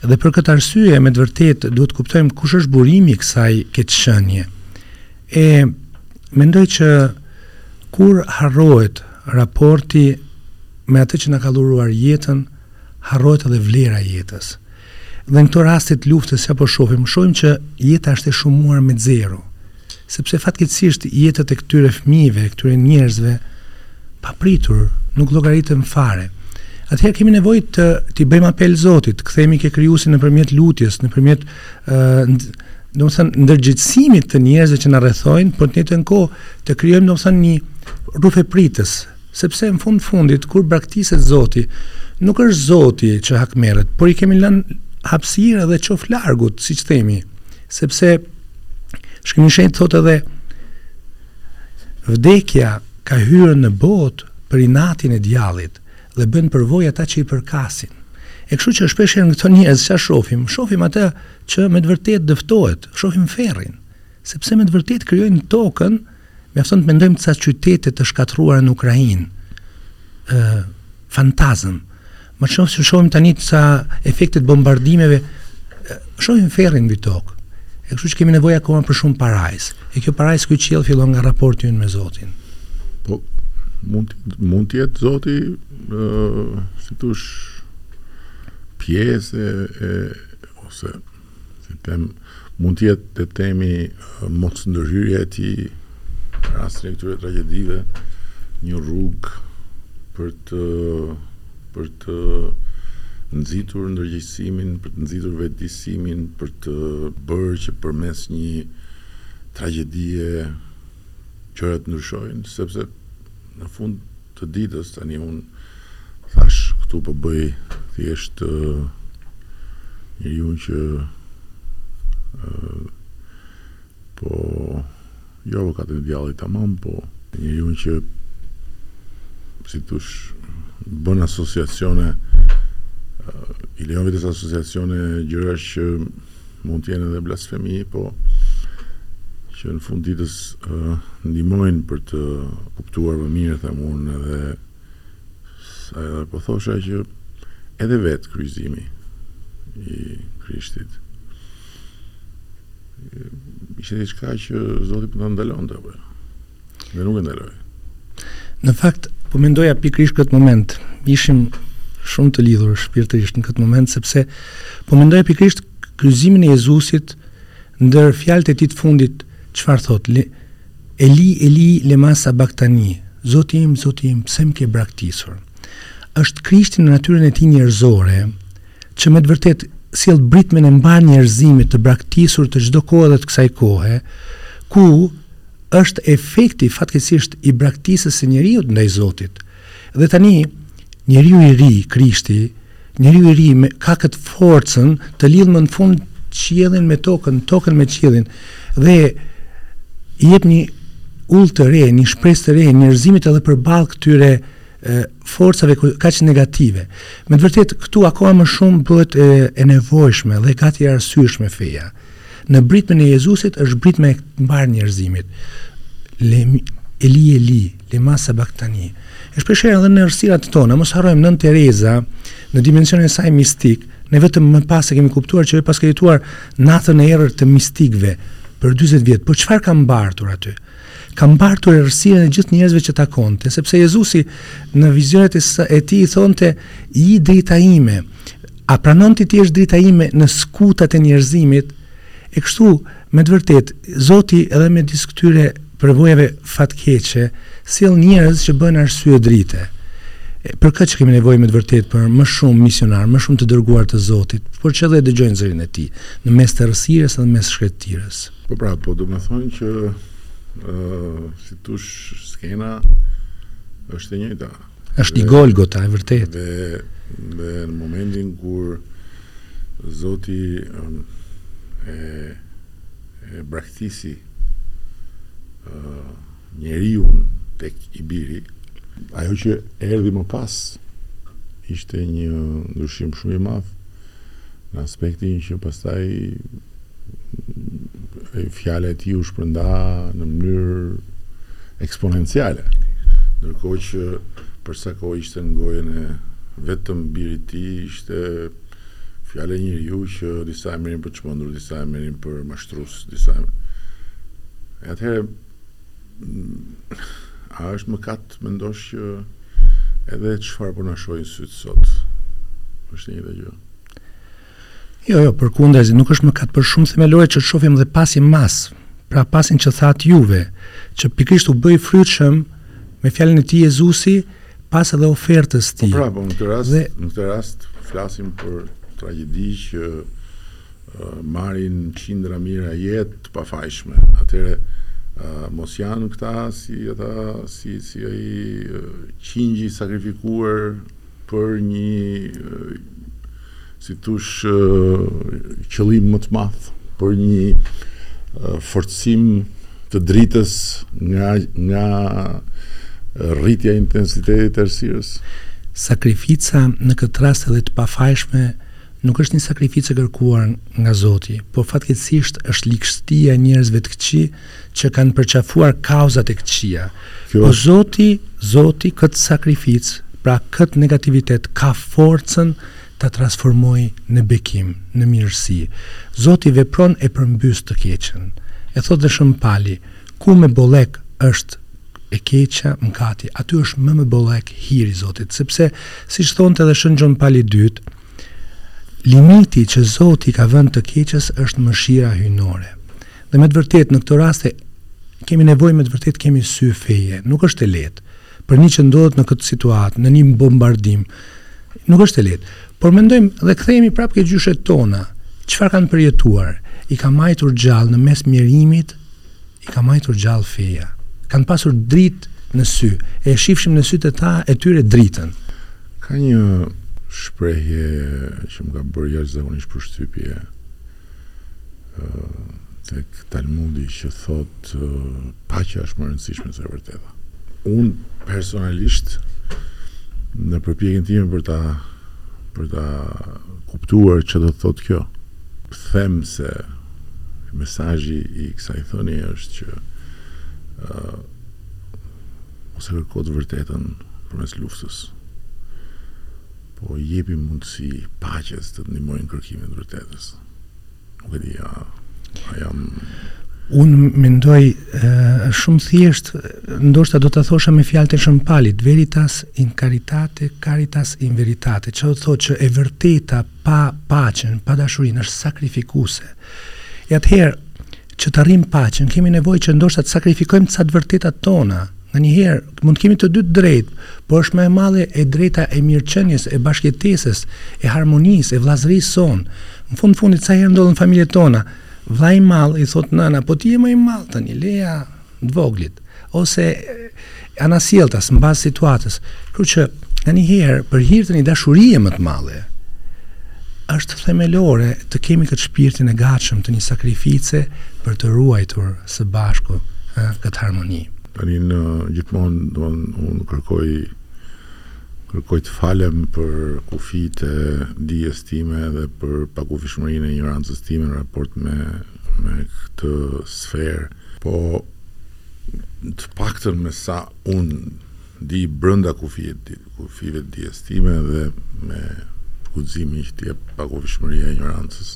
Dhe për këtë arsye me të vërtetë duhet të kuptojmë kush është burimi i kësaj keqësie. E mendoj që kur harrohet raporti me atë që na ka dhuruar jetën, harrohet edhe vlera e jetës. Dhe në këto raste të luftës që po shohim, shohim që jeta është e shumuar me zero. Sepse fatkeqësisht jetët e këtyre fëmijëve, e këtyre njerëzve papritur nuk llogariten fare. Atëherë kemi nevojë t'i bëjmë apel Zotit, kthehemi ke krijuesi nëpërmjet lutjes, nëpërmjet ë domethënë ndërgjegjësimit të njerëzve që na rrethojnë, por në të njëjtën kohë të krijojmë domethënë një rrufepritës, sepse në fund fundit kur braktiset Zoti, nuk është Zoti që hakmerret, por i kemi lënë hapësirë edhe qoftëlargut, siç themi, sepse Shkrimi i Shenjtë thotë edhe vdekja ka hyrë në botë për inatin e djallit dhe bëjnë përvojë ata që i përkasin. E kështu që shpesh herë këto njerëz çfarë shohim? Shohim atë Që me të vërtetë dëftohet, shohim ferrin, sepse me të vërtetë krijojnë tokën, mjafton të mendojmë disa qytete të shkatërruara në Ukrainë, ë fantazmë. Më shumë se shohim tani disa efekte të bombardimeve, shohim ferrin mbi tokë. E kështu që kemi nevojë akoma për shumë parajsë. E kjo parajsë ky qiell fillon nga raporti ynë me Zotin. Po mund mund të jetë Zoti ë uh, si të thuash pjesë e, e ose si të them mund të jetë të themi mosndërhyrja e tij në rastin e këtyre tragjedive një rrugë për të për të nxitur ndërgjegjësimin, për të nxitur vetëdijësimin, për të bërë që përmes një tragjedie gjërat të ndryshojnë, sepse në fund të ditës tani unë thashë këtu po bëj thjesht njeriun që po jo avokatin e djallit tamam po njeriun që si të thuash bën asociacione i lejon vetes asociacione gjërash që Mund të jenë edhe blasfemi, po që në fund të ditës ndihmojnë për të kuptuar më mirë them unë edhe sa edhe po thosha që edhe vetë kryqëzimi i Krishtit ishte diçka që Zoti mund ta ndalonte apo jo. Dhe nuk e ndaloi. Në fakt, po mendoja pikërisht këtë moment. Ishim shumë të lidhur shpirtërisht në këtë moment, sepse po mendoja pikërisht kryqëzimin e Jezusit ndër fjalët e tij të fundit, çfarë thotë, le, Eli, Eli, lema sabaktani, Zoti im, Zoti im, pse më ke braktisur? është Krishti në natyrën e tij njerëzore, që me të vërtetë sjell britmen e mbarë njerëzimit të braktisur të çdo kohe dhe të kësaj kohe, ku është efekti fatkeqësisht i braktisjes së njeriut ndaj Zotit. Dhe tani njeriu i ri, Krishti, njeriu i ri me, ka këtë forcën të lidhë më në fund qiellin me tokën, tokën me qiellin dhe i jep një udhë të re, një shpresë të re njerëzimit edhe përballë këtyre e, forcave kaq negative. Me të vërtetë këtu akoma më shumë bëhet e, e nevojshme dhe gati e arsyeshme feja. Në britmen e Jezusit është britma e mbarë njerëzimit. Lemi, Eli Eli, lema sabaktani. E shpeshherë edhe në errësirat tona, mos harrojmë Nënë Tereza, në dimensionin e saj mistik, ne vetëm më pas e kemi kuptuar që e paska jetuar natën e errët të mistikëve për 40 vjet. Po çfarë ka mbartur aty? Ka mbartur errësirën e gjithë njerëzve që takonte, sepse Jezusi në vizionet e, e tij thoshte ji drita ime. A pranon ti të jesh drita ime në skutat e njerëzimit? E kështu, me të vërtetë, Zoti edhe midis këtyre përvojave fatkeqe, sjell njerëz që bëhen arsye drite. Për këtë që kemi nevojë me të vërtetë për më shumë misionarë, më shumë të dërguar të Zotit, por që edhe dëgjojnë zërin e tij, në mes të errësirës edhe mes shkretirës. Po pra, po domethënë që, uh, si të thuash skena, është e njëjta. Është një Golgota e vërtetë. Dhe dhe në momentin kur Zoti um, e e braktisi uh, njeriun tek i biri, ajo që erdhi më pas ishte një ndryshim shumë i madh Në aspektin që pastaj fjala e tij u shpërnda në mënyrë eksponenciale. Ndërkohë që për sa kohë ishte në gojën e vetëm birit të tij ishte fjala e njeriu që disa e merrin për të çmendur, disa e merrin për mashtrues, disa e atëherë A është mëkat të mendosh që edhe çfarë po na shohin sytë sot është e njëjta gjë? Jo, jo, përkundrazi, nuk është mëkat, por shumë themelore që të shofim dhe pasi mas, pra pasin që thatë juve, që pikrisht u bëj frytshëm me fjalën e tij Jezusi, pas edhe ofertës së tij. Po pra, po në këtë rast, dhe... në këtë rast flasim për tragjedi që Marrin qindra mijëra jetë të pafajshme. Atëherë mos janë këta si ata si si ai qingji i sakrifikuar për një si thosh qëllim më të madh, për një forcim të dritës nga nga rritja e intensitetit të errësirës? Sakrifica në këtë rast edhe të pafajshme Nuk është një sakrificë e kërkuar nga Zoti, por fatkeqësisht është ligështia e njerëzve të këqij që kanë përqafuar kauzat e këqija. Kjo... Po Zoti, Zoti këtë sakrificë, pra këtë negativitet ka forcën ta transformojë në bekim, në mirësi. Zoti vepron e përmbys të keqen. E thotë dhe Shën Pali, ku me bollek është e keqja, mkati, aty është më me bollek hiri i Zotit, sepse siç thonte edhe Shën Gjon Pali i Dytë, Limiti që Zoti i ka vënë të keqes është mëshira hyjnore. Dhe me të vërtetë në këto raste kemi nevojë me të vërtetë të kemi sy feje. Nuk është e lehtë për një që ndodhet në këtë situatë, në një bombardim. Nuk është e lehtë. Por mendojmë dhe kthehemi prapë ke gjyshet tona. Çfarë kanë përjetuar? I ka majtur gjallë në mes mjerimit I ka majtur gjallë feja. Kanë pasur dritë në sy. E shifshim në sytë e ta e tyre dritën. Ka një shprehje që më ka bërë jashtëzakonisht përshtypje tek Talmudi që thotë paqja është më e rëndësishme se e vërteta. Unë personalisht në përpjekjen time për ta për ta kuptuar çfarë do të thotë kjo, them se mesazhi i kësaj thënie është që mos e kërko të vërtetën përmes luftës, po i jepi mundësi paqes të ndihmojë në kërkimin e të vërtetës. Nuk e di, a, a jam... Unë mendoj është shumë thjesht, ndoshta do ta thosha me fjalët e Shën Palit, veritas in caritate, caritas in veritate, që do të thotë që e vërteta Pa paqen, pa dashurinë është sakrifikuese. E atëherë që të arrijmë paqen, kemi nevojë që ndoshta të sakrifikojmë ca të vërtetat tona. Nganjëherë, mund të kemi të dy të drejtë, por është më e madhe e drejta e mirëqenies, e bashkëjetesës, e harmonisë, e vllazërisë sonë. Në fund të fundit, sa herë ndodh në familjet tona, vllai i madh, i thotë nëna, po ti je më i madh tani, leja, të voglit ose anasjelltas mbas situatës. Kështu që nanjëherë për hir të një dashurie më të madhe është themelore të kemi këtë shpirtin e gatshëm të një sakrifice për të ruajtur së bashku ë, këtë harmoni. Tani unë gjithmonë do të unë kërkoj kërkoj të falem për kufijtë e dijes time dhe për pakufishmërinë e injorancës time në raport me me këtë sferë Po të paktën me sa un di brenda kufijet kufijve të dijes time dhe me guximin që t'i jep pakufishmëria e injorancës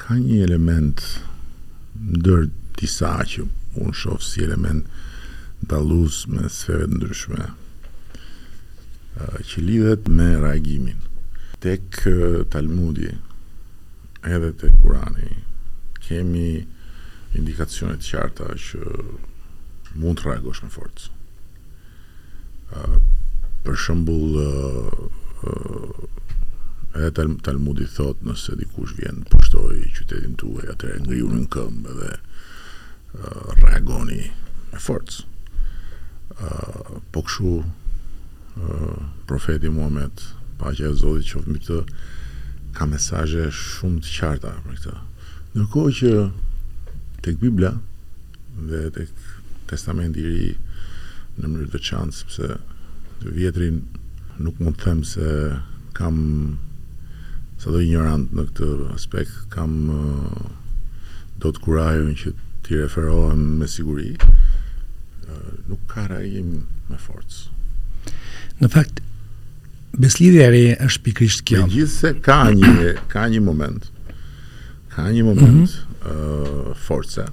ka një element ndër disa që unë shoh si element dallues me sfera të ndryshme që lidhet me reagimin tek Talmudi Edhe te Kurani kemi indikacione të qarta që mund të reagosh me forcë. Ë për shembull ë edhe tal, Talmudi thot nëse dikush vjen të pushtojë qytetin tuaj, atëherë ngriuni në këmbë dhe reagoni me forcë. Ë po kshu Profeti Muhamed, paqja e Zotit qoftë mbi të, ka mesazhe shumë të qarta për këtë. Ndërkohë që tek Bibla dhe tek Testamenti i Ri në mënyrë të veçantë sepse të vjetrin nuk mund të them se kam sado injorant në këtë aspekt, kam do të kurajën që t'i referohem me siguri. Nuk ka reagim me forcë. Në fakt, beslidhja e re është pikrisht kjo. Megjithëse ka një ka një moment. Ka një moment mm -hmm. uh, force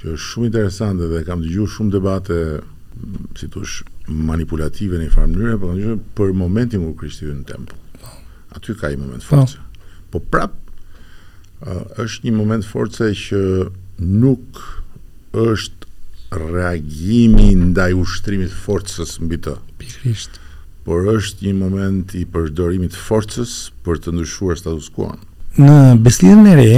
që është shumë interesante dhe kam dëgjuar shumë debate si t'thush manipulative në një farë mënyre, po për momentin kur Krishti hyn në tempull. Po. Aty ka një moment force. Po, po prap Është një moment force që nuk është reagimi ndaj ushtrimit të forcës mbi të. Pikërisht. Por është një moment i përdorimit të forcës për të ndryshuar status quo-n. Në Besëlidhjen e Re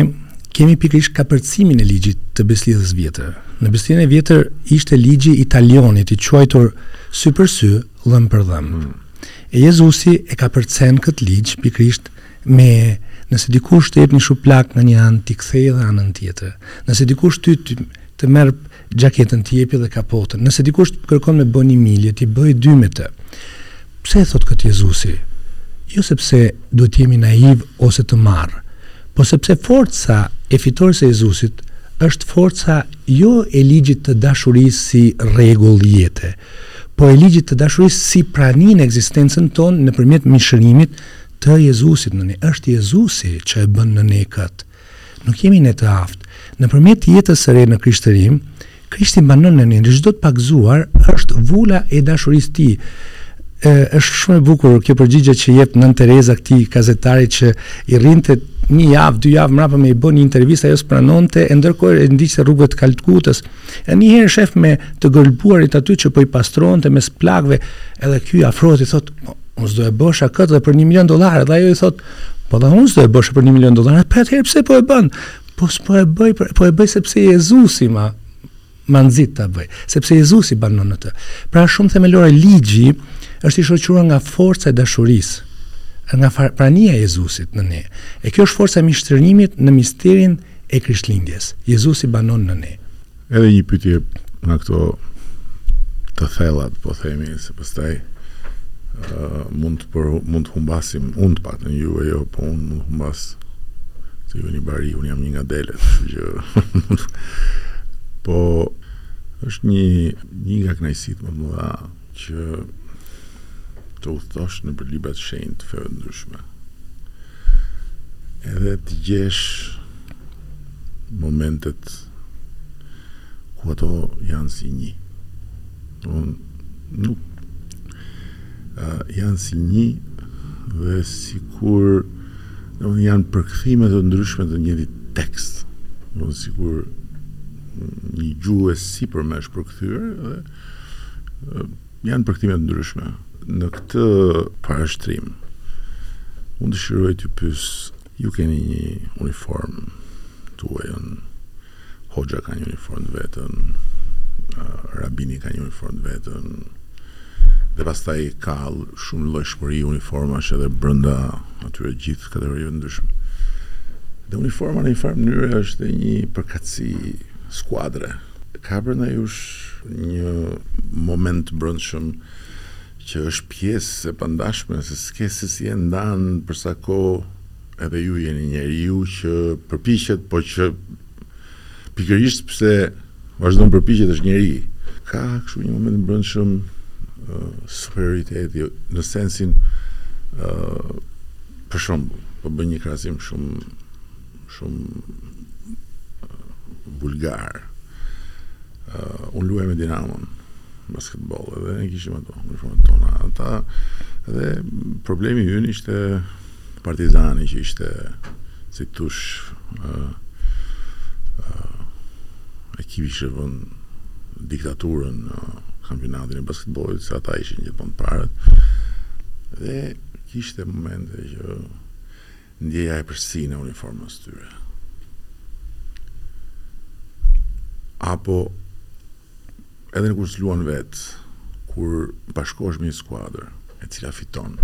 kemi pikërisht kapërcimin e ligjit të Besëlidhjes Vjetër. Në Besëlidhjen e Vjetër ishte ligji i talionit, i quajtur sy për sy, dhëmb për dhëmb. Hmm. E Jezusi e kapërcen këtë ligj pikërisht Me, nëse dikush të jep një shuplakë në një anë, ti ktheji edhe anën tjetër. Nëse dikush ty të, të merr xhaketën, ti jepi edhe kapotën. Nëse dikush të kërkon me bë një milje, ti bëj dy me të. Pse e thotë këtë Jezusi? Jo sepse duhet të jemi naivë ose të marrë, por sepse forca e fitores së Jezusit është forca jo e ligjit të dashurisë si rregull jete, po e ligjit të dashurisë si prani në ekzistencën tonë nëpërmjet mishërimit Të Jezusit në ne. Është Jezusi që e bën në ne këtë. Nuk jemi ne të aftë. Nëpërmjet jetës së re në Krishtërim, Krishti banon në ne. Në çdo të pagëzuar është vula e dashurisë së Tij. Ë është shumë e bukur kjo përgjigje që jep Nën Tereza këtij gazetari që i rrinte një javë, dy javë mbrapa me i bën një intervistë, ajo s'pranonte, e ndërkohë e ndiqte rrugëve të Kalkutës. E një herë shef me të gërbulurit aty që po i pastronte mes plagëve, edhe ky afrohet i thotë, po, Unë s'do e bësha këtë dhe për një milion dolarë, dhe ajo i thotë, po dhe unë s'do e bësha për një milion dolarë, po atëherë pse po e bën? Po s'po e bëj, po e bëj sepse Jezusi ma, ma nxit ta bëj, sepse Jezusi banon në të. Pra shumë themelore ligji është i shoqëruar nga forca e dashurisë, nga prania e Jezusit në ne. E kjo është forca e mishërimit në misterin e Krishtlindjes. Jezusi banon në ne. Edhe një pyetje nga këto të thellat, po themi, se pastaj uh, mund të për, mund të humbasim unë të paktën ju e jo, po unë mund të humbas se ju jeni bari, unë jam një nga delet, që po është një një nga kënaqësitë më të mëdha që të udhëtosh nëpër librat e shenjtë të feve të ndryshme. Edhe të gjesh momentet ku ato janë si një. Janë si një dhe sikur janë përkthime të ndryshme të njëjtit tekst. Sikur një gjuhë e sipërme është përkthyer dhe janë përkthime të ndryshme. Në këtë parashtrim, unë dëshiroj t'ju pys Ju keni një uniformë tuajën,, hoxha ka një uniformë të veten, rabini ka një uniformë të veten, dhe pastaj ka shumë llojshmëri uniformash edhe brenda atyre gjithë kategorive të ndryshme. Dhe uniforma në njëfarë mënyre është dhe një përkatësi skuadre. Ka brenda jush një moment të brendshëm Që është pjesë e pandashme se s'ke se si e ndan për sa kohë edhe ju jeni njeriu që përpiqet po që pikërisht pse vazhdon përpiqet është njeri ka kështu një moment të brendshëm uh, superioriteti në sensin uh, për shembull po bëj një krahasim shumë shumë vulgar Unë luaj me Dinamon basketboll edhe ne kishim ato uniformat tona ata dhe problemi ynë ishte Partizani që ishte si të thuash uh, uh, ekipi që vinte diktaturën në uh, kampionatin e basketbollit se ata ishin gjithmonë të parët dhe kishte momente që Ndieja epërsinë e uniformës tyre. Apo edhe në kur s'luan vetë, kur bashkohesh me një skuadër, e cila fiton,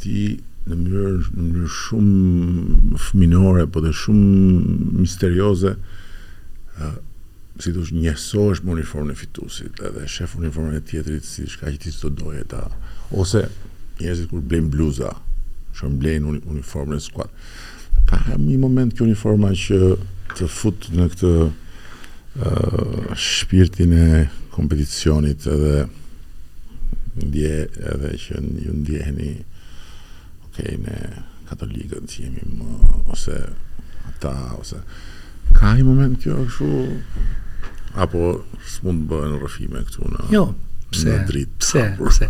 ti në mënyrë në mënyrë shumë fëminore, po dhe shumë misterioze, Si të thuash njehsohesh me uniformën e fituesit edhe sheh uniformën e tjetrit si diçka që ti s'do doje ta ose njerëzit kur blejnë bluza, shkojnë blejnë uniformën e skuad. Ka një moment kjo uniforma që të fut në këtë uh, shpirtin e kompeticionit edhe ndje edhe që ju ndjeheni Okej ne katolikët që jemi më ose ata ose ka një moment kjo kështu apo s'mund të bëhen rrëfime këtu në jo pse në dritë pse hapur. pse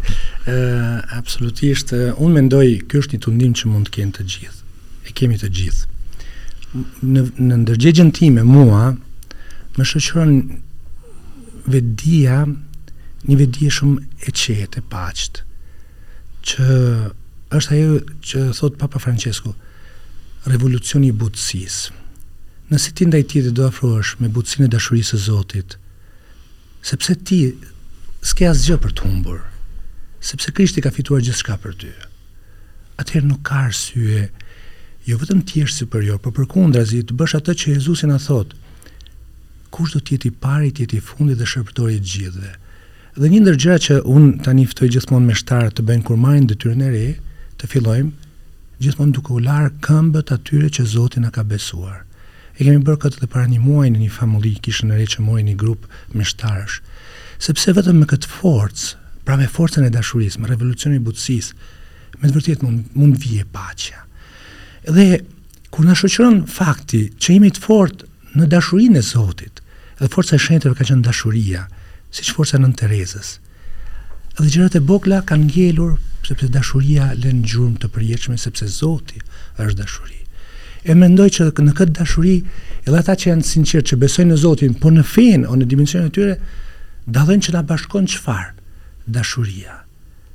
ë absolutisht unë mendoj ky është një tundim që mund të kenë të gjithë e kemi të gjithë në në ndërgjegjen time mua më shoqëron vetëdija një vetëdije shumë e qetë e paqtë që është ajo që thotë Papa Françesku, revolucioni i butësisë. Nëse ti ndaj tjetrit do afrohesh me butësinë e dashurisë së Zotit, sepse ti s'ke asgjë për të humbur, sepse Krishti ka fituar gjithçka për ty. Atëherë nuk ka arsye jo vetëm të jesh superior, por përkundrazi të bësh atë që Jezusi na thotë. Kush do të jetë i pari, të jetë i fundit dhe shërbëtori i të gjithëve. Dhe një ndër gjërat që unë tani ftoj gjithmonë meshtarët të bëjnë kur marrin detyrën e re, të fillojmë gjithmonë duke u larë këmbët atyre që Zoti na ka besuar. E kemi bërë këtë dhe para një muaji në një famulli kishën e re që mori një grup meshtarësh. Sepse vetëm me këtë forcë, pra me forcën e dashurisë, me revolucionin e butësisë, me të vërtetë mund mund vijë paqja. Dhe kur na shoqëron fakti që jemi të fortë Në dashurinë e Zotit. Dhe forca e shenjtëve ka qenë dashuria, siç forca e Nënë Terezës. Dhe gjërat e vogla kanë ngelur, sepse dashuria lën gjurmë të përjetshme, sepse Zoti është dashuri. E mendoj që në këtë dashuri, edhe ata që janë sinqertë, që besojnë në Zotin, po në fenë o në dimensionin e tyre, dallojnë që na bashkon çfarë? Dashuria.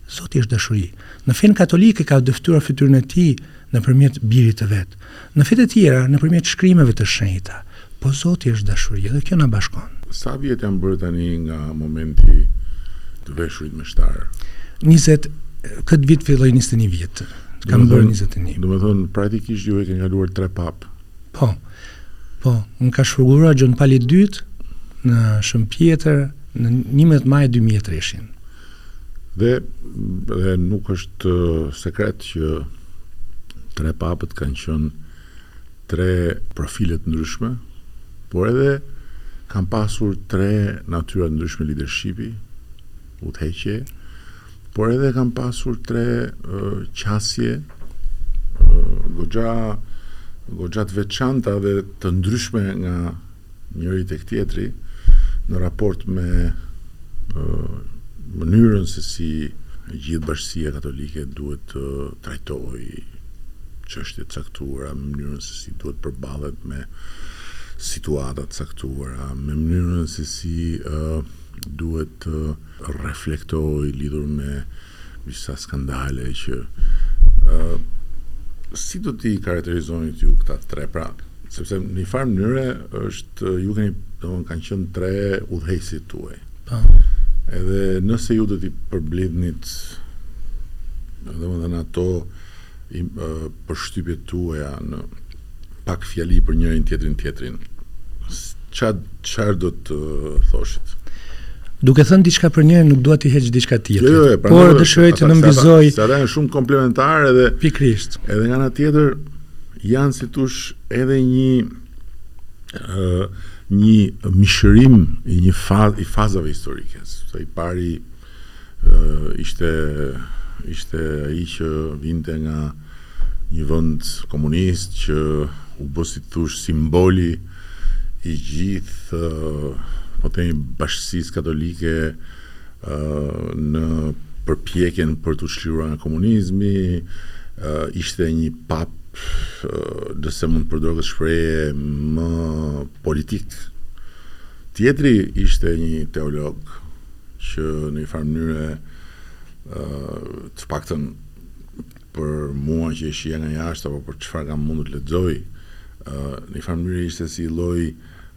Zoti është dashuri. Në fenë katolike ka dëftuar fytyrën e tij nëpërmjet Birit të vet. Në fetë e tjera nëpërmjet shkrimeve të shenjta. Po Zoti është dashuri edhe kjo na bashkon. Sa vjet janë bërë tani nga momenti që u veshët meshtar? Njëzet, këtë vit filloi njëzet e një vjet. Kam bërë njëzet e një. Domethënë praktikisht ju e keni kaluar tre papë. Po. Po, më ka shuguruar Gjon Pali i dytë në Shën Pjetër në njëmbëdhjetë maj dy mijë e treshin. Dhe dhe nuk është sekret që tre papët kanë qenë tre profile të ndryshme, por edhe kanë pasur tre natyra të ndryshme lidershipi, udhëheqje, por edhe kanë pasur tre uh, qasje uh, goxha të veçanta dhe të ndryshme nga njëri tek tjetri në raport me mënyrën se si gjithë bashkësia katolike duhet të trajtojë çështje të caktuara, me mënyrën se si duhet përballet me situata të caktuara, me mënyrën se si duhet të reflektojë lidhur me Disa skandale që ë si do t'i karakterizonit ju këta tre pra sepse në një farë mënyre është ju keni domethënë kanë qenë tre udhëheqësit tuaj. Po. Edhe nëse ju do t'i përmblidhnit domethënë ato i, uh, përshtypjet tuaja në Pak fjali për njërin tjetrin tjetrin. Ça çfarë do të thoshit? Duke thënë diçka për njërin nuk dua t'i heq diçka tjetrit. Jo, jo, jo, por dëshiroj të nënvizoj. Ata janë shumë komplementarë edhe pikërisht. Edhe nga ana tjetër janë si të thuash edhe një ë një mishërim i një faz, i fazave historike. Se i pari ë ishte ishte ai që vinte nga Një vend komunist që u bë si të thuash simboli i gjithë po themi bashkësisë katolike në përpjekjen për t'u çliruar nga komunizmi, ishte një papë, nëse mund të përdor këtë shprehje, më politik. Tjetri ishte një teolog që në një farë mënyre të paktën për mua që e shihja nga jashtë apo për çfarë kam mundur të lexoj, ë në një farë mënyre ishte si lloj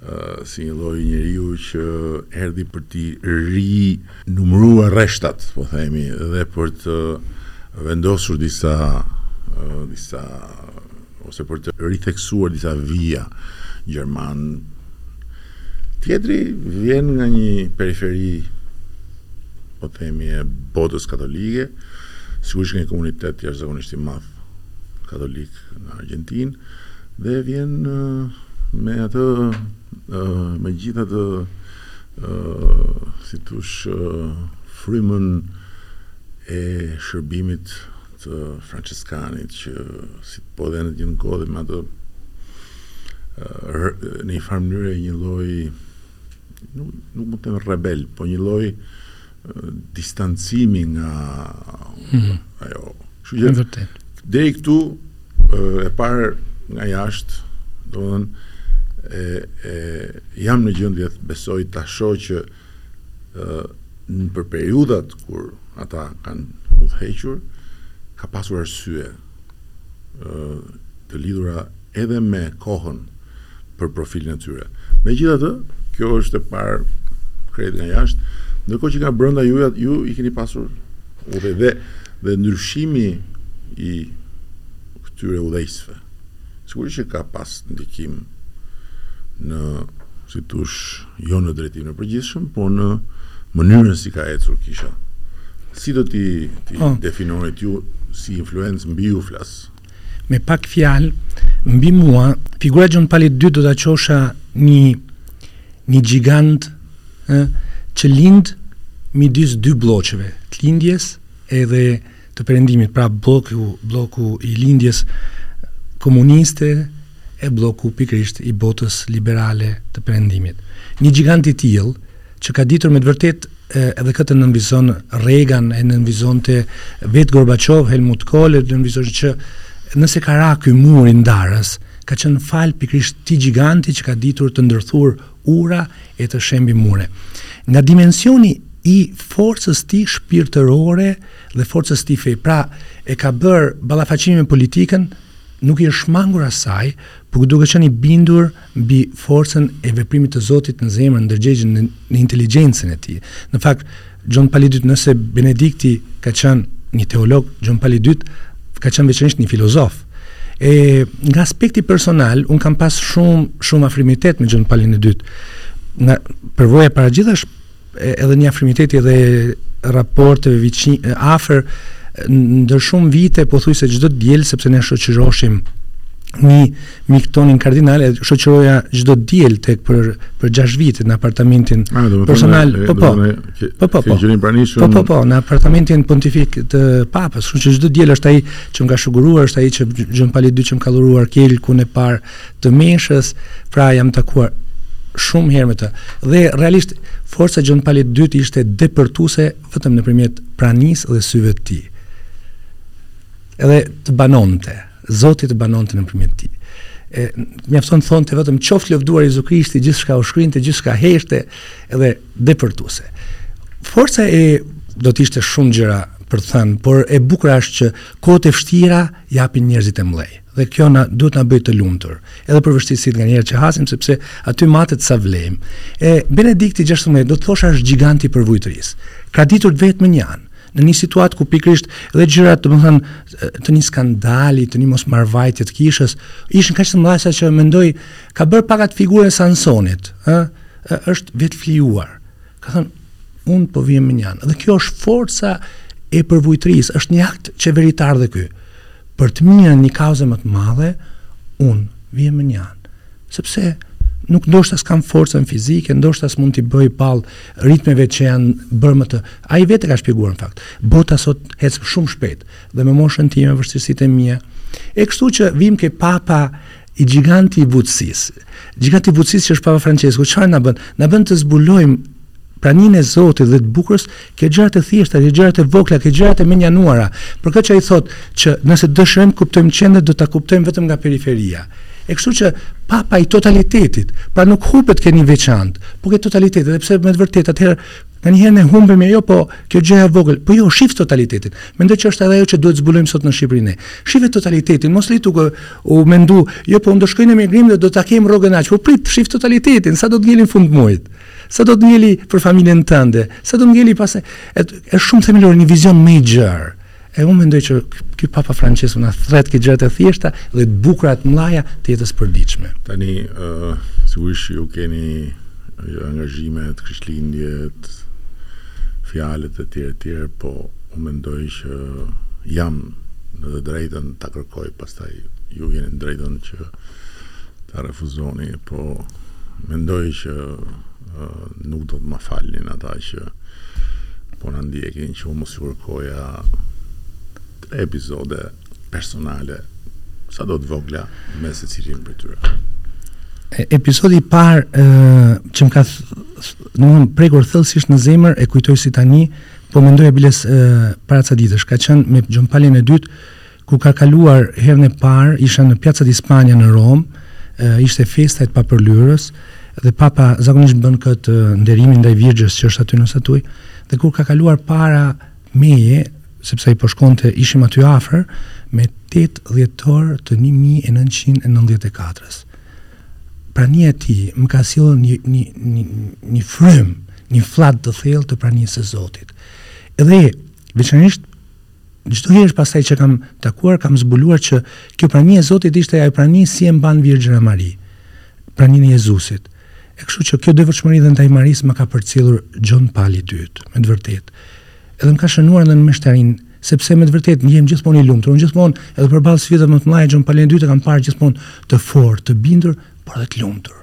ë si një lloj njeriu që erdhi për t'i rinumëruar rreshtat, po themi, dhe për të vendosur disa disa ose për të ritheksuar disa vija, gjerman. Tjetri vjen nga një periferi, po themi e botës katolike, sigurisht nga një komunitet jashtëzakonisht i madh katolik në Argjentinë dhe vjen me atë me gjithë atë si t'thush frymën e shërbimit të Françeskanit që si po dhe në një kohë dhe me atë në një farë mënyre një lloj nuk, nuk mund të them rebel po një lloj distancimi nga mm -hmm. ajo ku, deri këtu e parë nga jashtë domethënë jam në gjendje të besoj ta shoh që për periudhat kur ata kanë udhëhequr ka pasur arsye të lidhura edhe me kohën për profilin e tyre. Megjithatë, kjo është e parë krejt nga jashtë, ndërkohë që nga brenda ju ju i keni pasur dhe dhe ndryshimi i këtyre udhëheqësve. Sigurisht që ka pas ndikim në si t'thush jo në drejtimin e përgjithshëm, po në mënyrën si ka ecur kisha. Si do t'i t'i definonit ju si influencë mbi ju flas? Me pak fjalë, mbi mua, figura e Gjon Palit 2 do ta quja një një gjigant ë që lind midis dy blloqeve, të lindjes edhe të perëndimit, pra blloku, blloku i lindjes komuniste e blloku pikërisht i botës liberale të perëndimit. Një gjigant i tillë që ka ditur me të vërtetë edhe këtë nënvizon Reagan e nënvizonte vetë Gorbachev, Helmut Kohl e nënvizon që nëse ka ra ky muri ndarës ka qenë falë pikërisht këtij gjiganti që ka ditur të ndërthurë ura e të shembë mure. Nga dimensioni i forcës tij shpirtërore dhe forcës tij të fesë. Pra, e ka bërë ballafaqimin me politikën, nuk i është shmangur asaj, por duke qenë i bindur mbi forcën e veprimit të Zotit në zemrën, ndërgjegjen, në inteligjencën e tij. Në fakt, Gjon Pali i dytë, nëse Benedikti ka qenë një teolog, Gjon Pali i dytë ka qenë veçanërisht një filozof. E nga aspekti personal, un kam pas shumë shumë afrimitet me Gjon Palin e dytë. Nga përvoja para së gjithash edhe një afrimitet edhe raporte viçi afër ndër shumë vite pothuajse çdo të diel sepse ne shoqëroshim një mik tonin kardinal e shoqëroja çdo të diel tek për për 6 vite në apartamentin A, ah, personal. Po po. Po po. Po po. po po, në apartamentin pontifik të Papës, kështu që çdo të diel është ai që na ka shuguruar, është ai që Gjon Pali dy që më ka dhuruar kelkun e parë të meshës, pra jam takuar shumë herë me të. Dhe realisht forca e Gjon Pali dy ishte depërtuese vetëm nëpërmjet pranisë dhe syve të tij. Edhe të banonte. Zoti të banonte nëpërmjet tij. E mjafton të thonte vetëm qoftë lëvduar Jezu Krishti, gjithçka u shkrinte, gjithçka heshte dhe depërtuese. Forca e do të ishte shumë gjëra për të thënë, por e bukur është që kohët e vështira japin njerëzit e mëdhenj. Dhe kjo na duhet na bëjë të lumtur, edhe për vështirësitë nga njerëzit që hasim sepse aty matet sa vlejmë. E Benedikti 16 do të thosha është gjiganti i përvujtërisë. Ka ditur vihet mënjanë. Në një situatë ku pikërisht edhe gjërat, domethënë, të një skandali, të një mosmbarëvajtje të kishës, ishin kaq të mëdha saqë mendoj ka bërë pak atë figurën e Samsonit, ë, është vetëflijuar. Ka thënë, unë po vihem mënjanë. Dhe kjo është forca e përvujtërisë, është një akt qeveritar dhe ky. Për të mirën e një kauze më të madhe, unë vihem mënjanë. Sepse nuk ndoshta s'kam forcën fizike, ndoshta s'mund t'i bëj ballë ritmeve që janë bërë më të ai vetë e ka shpjeguar në fakt bota sot ec shumë shpejt dhe me moshën time vështirësitë e mia e kështu që vijmë ke papa i gjiganti i butësisë gjiganti i butësisë që është papa Francesku çfarë na bën na bën të zbulojmë praninë e Zotit dhe të bukurës, ke gjërat e thjeshta, ke gjërat e vogla, ke gjërat e mënjanuara. Për këtë që ai thotë që nëse dëshirojmë kuptojmë qendrën, do ta kuptojmë vetëm nga periferia. E kështu që papa i totalitetit, pra nuk hupet ke një e veçantë, po ke totaliteti, sepse me të vërtetë, atëherë, ndonjëherë ne humbim me jo, po kjo gjëja e vogël, po jo, shife totalitetin. Mendoj që është edhe ajo që duhet zbulojmë sot në Shqipëri ne. Shife totalitetin, mos rri tuj u mendu, jo, po do shkoj në emigrim dhe do të kem rrogën aq, po prit, shife totalitetin, sa do të ngelë në fund të mujit sa do të ngelë për familjen tënde, sa do të ngelë pas e, e, është shumë themelor një vizion më i gjerë. E unë mendoj që ky Papa Françesku na thërret ke gjërat e thjeshta dhe të bukurat e mëdha të jetës së përditshme. Tani, ë, uh, sigurisht ju keni angazhimet, Krishtlindjet, fjalët e tjera e tjera, po unë mendoj që jam në të drejtën ta kërkoj pastaj ju jeni në të drejtën që ta refuzoni, po mendoj që Nuk do të ma falnin ata që po na ndjekin që unë mos ju kërkoja tre episode personale sa do të vogla me secilin prej tyre. Episodi i parë që më ka në më prekur thellësisht në zemër e kujtoj si tani, po mendoja biles para ca ditësh, ka qenë me Gjon Palin e dytë, Kur ka kaluar herën e parë, isha në Piazza di Spagna në Romë, ishte festa e të papërlyerës dhe Papa zakonisht bën këtë nderimin ndaj Virgjës që është aty në statuj. Dhe kur ka kaluar para meje, sepse ai po shkonte, ishim aty afër me 8 dhjetor të 1994-s. Prania e tij më ka sjellë një një një një frymë, një fllad të thellë të pranisë së Zotit. Edhe veçanërisht Çdo herë pastaj që kam takuar kam zbuluar që kjo prani e Zotit ishte ajo prani si e mban Virgjëra Mari praninë e Jezusit. E kështu që kjo devotshmëri dhe ndaj Marisë më ka përcjellë Gjon Pali i dytë, me të vërtetë. Edhe më ka shënuar edhe në meshtarinë, sepse me të vërtetë ndjehem gjithmonë i lumtur. Unë gjithmonë edhe përballë sfidave më të mëdha Gjon Palin e dytë e kam parë gjithmonë të fortë, të bindur, por edhe të lumtur.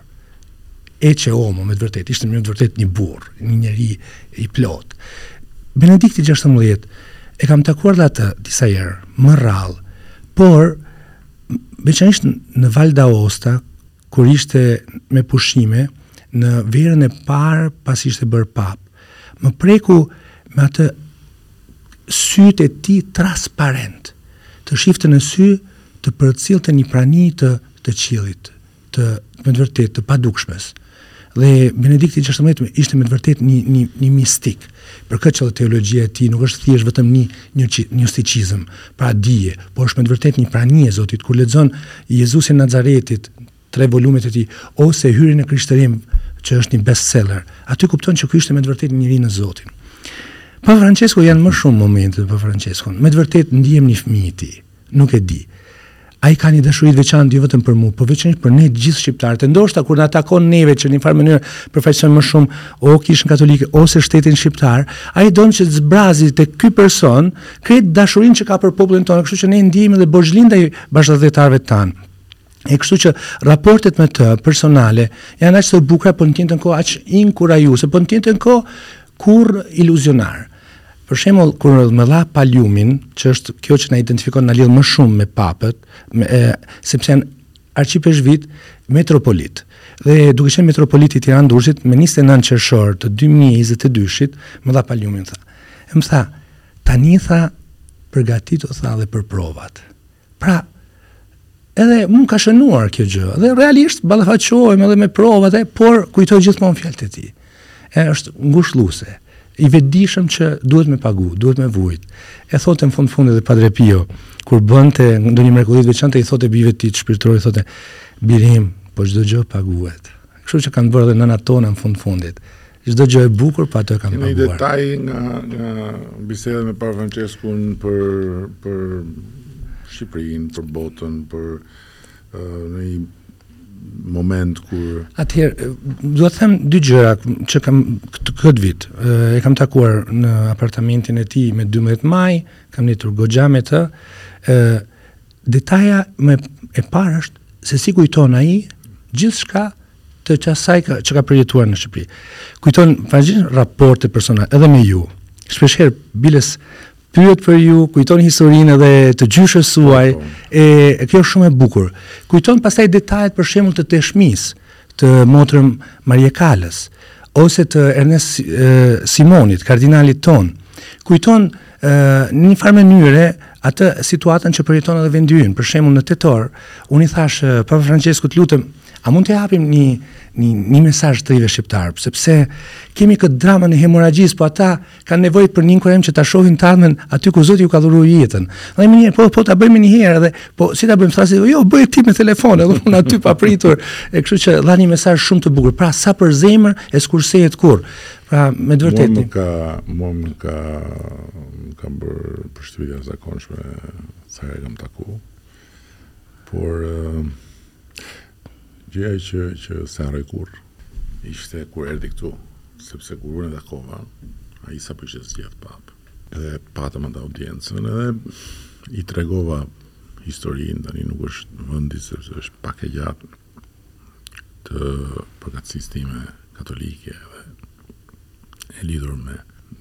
Ecce homo, me të vërtetë, ishte me të vërtetë një burrë, një njeri i plotë. Benedikti 16, e kam takuar dhe atë disa herë, më rrallë, por, veçanërisht në Val d'Aosta, kur ishte me pushime, në verën e parë pasi ishte bërë papë, më preku me atë sytë e tij transparent, të shifte në sy të përcillte një prani të, të qiellit, të me të vërtetë të padukshmes. Dhe Benedikti XVI ishte me të vërtetë një një një mistik. Për këtë që dhe teologjia e tij nuk është thjesht vetëm një një gnosticizëm, pra dije, por është me të vërtetë një prani e Zotit kur lexon Jezusin Nazaretit tre volumet e tij ose Hyrje në Krishtërim që është një bestseller. Aty kupton që ky ishte me të vërtetë njeri në Zotin. Papa Francesco janë më shumë momente Papa Francesco. Me të vërtetë ndihem një fëmijë i tij. Nuk e di. Ai ka një dashuri të veçantë jo vetëm për mua, por veçanërisht për ne të gjithë shqiptarët. E ndoshta kur na takon neve që në një farë mënyrë përfaqësojmë më shumë o kishën katolike ose shtetin shqiptar, ai don që të zbrazi tek ky person krejt dashurinë që ka për popullin tonë, kështu që ne ndihemi dhe borxhli ndaj bashkatdhetarëve tanë. E kështu që raportet me të personale janë aq të bukura, por në të njëjtën kohë aq inkurajuese, por në të njëjtën kohë kur iluzionar. Për shembull, kur më dha paliumin, që është kjo që na identifikon na lidh më shumë me papët, me, e, sepse jam arqipeshkëv metropolit. Dhe duke qenë metropolit i Tiranë Durrësit, me 29 qershor të 2022-shit, më dha paliumin tha. E më tha, tani tha, përgatitu tha dhe për provat. Pra, edhe mu më ka shënuar kjo gjë. Dhe realisht ballafaqohem edhe me provat, e por kujtoj gjithmonë fjalët e tij. E është ngushëlluese. I vetëdijshëm që duhet me pagu, duhet me vujt. E thotë në fund fundit dhe Padre Pio, kur bënte ndonjë mrekulli të veçantë i thotë bijve të tij shpirtërorë i thotë bir im, po çdo gjë paguhet. Kështu që kanë bërë edhe nënat tona në fund fundit. Çdo gjë e bukur pa, të kanë paguar. Një detaj nga nga biseda me Papa Franceskun për për Shqipërinë, për botën, për uh, në një moment kur atëherë dua të them dy gjëra që kam këtë, këtë vit e kam takuar në apartamentin e tij me 12 maj kam ndejtur goxha me të ë detaji më i parë është se si kujton ai gjithçka të të asaj ka, që ka përjetuar në Shqipëri. Kujton vazhdimisht raporte personale, edhe me ju. Shpesherë, biles, pyet për ju, kujton historinë edhe të gjyshës suaj, po, po. e, e kjo është shumë e bukur. Kujton pastaj detajet për shembull të dëshmisë të motër Marie Kaletës, ose të Ernest e, Simonit, kardinalit tonë. Kujton në një farë mënyre atë situatën që përjeton edhe vendi ynë. Për shembull në tetor, unë i thashë Papa Francesku të lutem, A mund t'i japim një një një mesazh të rinjve shqiptarë, sepse kemi këtë dramën e hemorragjisë, po ata kanë nevojë për një inkurajim që ta shohin të ardhmen aty ku Zoti ju ka dhuruar jetën. Dhe menjëherë po po ta bëjmë menjëherë edhe po si ta bëjmë thashë, jo bëje ti me telefon, edhe unë aty papritur. E kështu që dha një mesazh shumë të bukur. Pra sa për zemër e ka, e s'kursehet kurrë. Pra me të vërtetë. Nuk ka mua më ka më ka bër përshtypje të jashtëzakonshme sa e kam taku. Por gjëja që që s'e harroj kurrë ishte kur erdhi këtu, sepse kur unë e takova, ai sapo ishte zgjedh papë. Edhe patëm atë audiencën edhe i tregova historinë, tani nuk është vendi sepse është pak e gjatë të përkatësisë time katolike dhe e lidhur me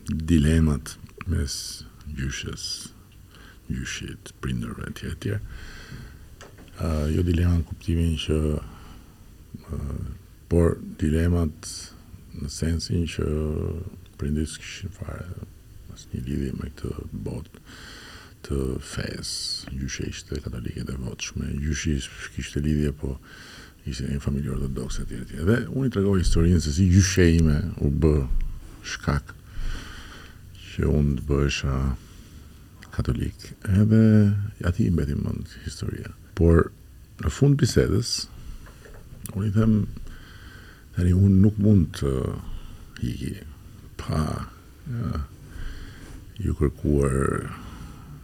dilemat mes gjyshes gjyshit, prindërve etj etj. Jo dilemat në kuptimin që por dilemat në sensin që prindërit s'kishin fare asnjë lidhje me këtë botë të fesë. Gjyshja ishte katolike e devotshme. Gjyshi kishte lidhje, po Ishte një familje ortodokse etj etj. Dhe unë i tregova historinë se si gjyshja ime u bë shkak që unë të bëhesha katolik. Edhe atij i mbeti në mend historia. Por në fund të bisedës unë i them tani unë nuk mund të iki pa Ju kërkova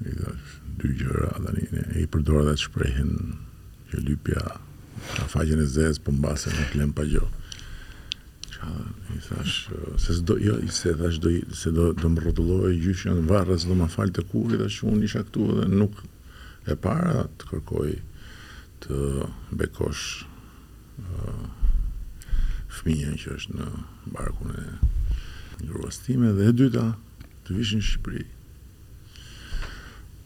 i thash dy gjëra tani ne i përdor edhe shprehjen që lypja ka faqen e zezë po mbase nuk len pa gjë ça i thash se s'do jo i se thash do se do do më rrotullohej gjyshja në varr a s'do ma falte kurrë i thash unë isha këtu edhe nuk, e para të kërkoj të bekosh fëmijën që është në barkun e gruas time dhe e dyta të vish në Shqipëri.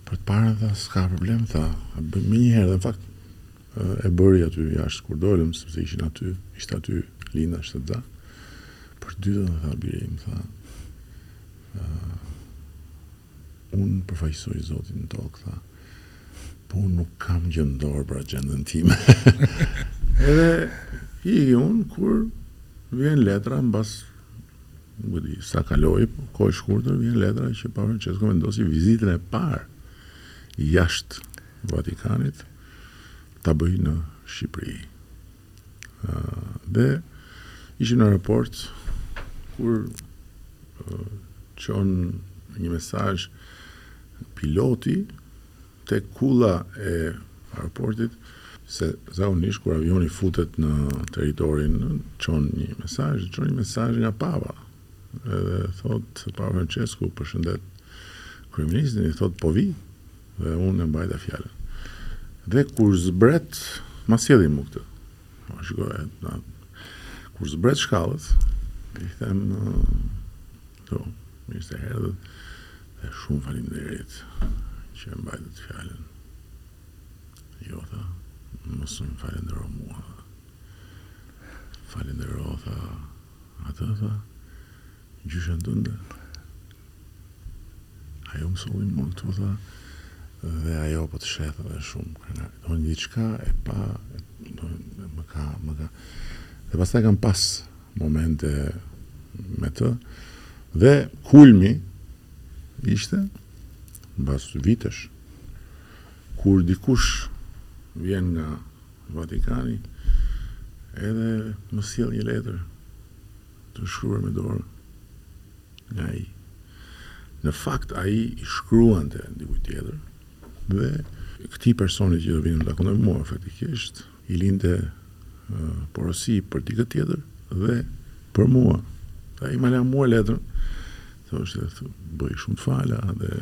Për të parën tha s'ka problem tha, e bëjmë më njëherë dhe në fakt e bëri aty jashtë kur dolëm sepse ishin aty, ishte aty Linda shtatzënë. Për dytën tha biri im tha, Unë përfaqësoj Zotin në tokë, tha. Po unë nuk kam gjë në dorë për agjendën time. Edhe hy unë kur vjen letra mbas nuk e di sa kaloi, po kohë e shkurtër vjen letra që Papa Francesco vendosi vizitën e parë jashtë Vatikanit ta bëjë në Shqipëri. Dhe ishim në aeroport kur çon një mesazh piloti te kulla e aeroportit se zakonisht kur avioni futet në territorin çon një mesazh, çon një mesazh nga Papa. Edhe thot Papa Francesku përshëndet kryeministrin, i thot po vi. Dhe unë e mbajta fjalën. Dhe kur zbret, ma sjelli mu këtë. Më shikoi, na, kur zbret shkallët, i them, do, mirë se erdhët, dhe shumë faleminderit, që e mbajtët fjalën. Jo, tha, mos më falendero mua, falendero, tha, atë, tha, Gjyshen tënde. Ajo më solli mua këtu tha dhe ajo po të sheh edhe shumë kanal. Domethënë diçka e pa do më ka më ka. Dhe pastaj kam pas momente me të dhe kulmi ishte mbas vitesh kur dikush vjen nga Vatikani edhe më sjell një letër Të shkruar me dorë nga ai. Në fakt ai i shkruante dikujt tjetër dhe këtij personi që do vinte të më takonte mua faktikisht i linte porosi për dikë tjetër dhe për mua. Dhe ai ma la mua letrën, thoshte bëj shumë të fala dhe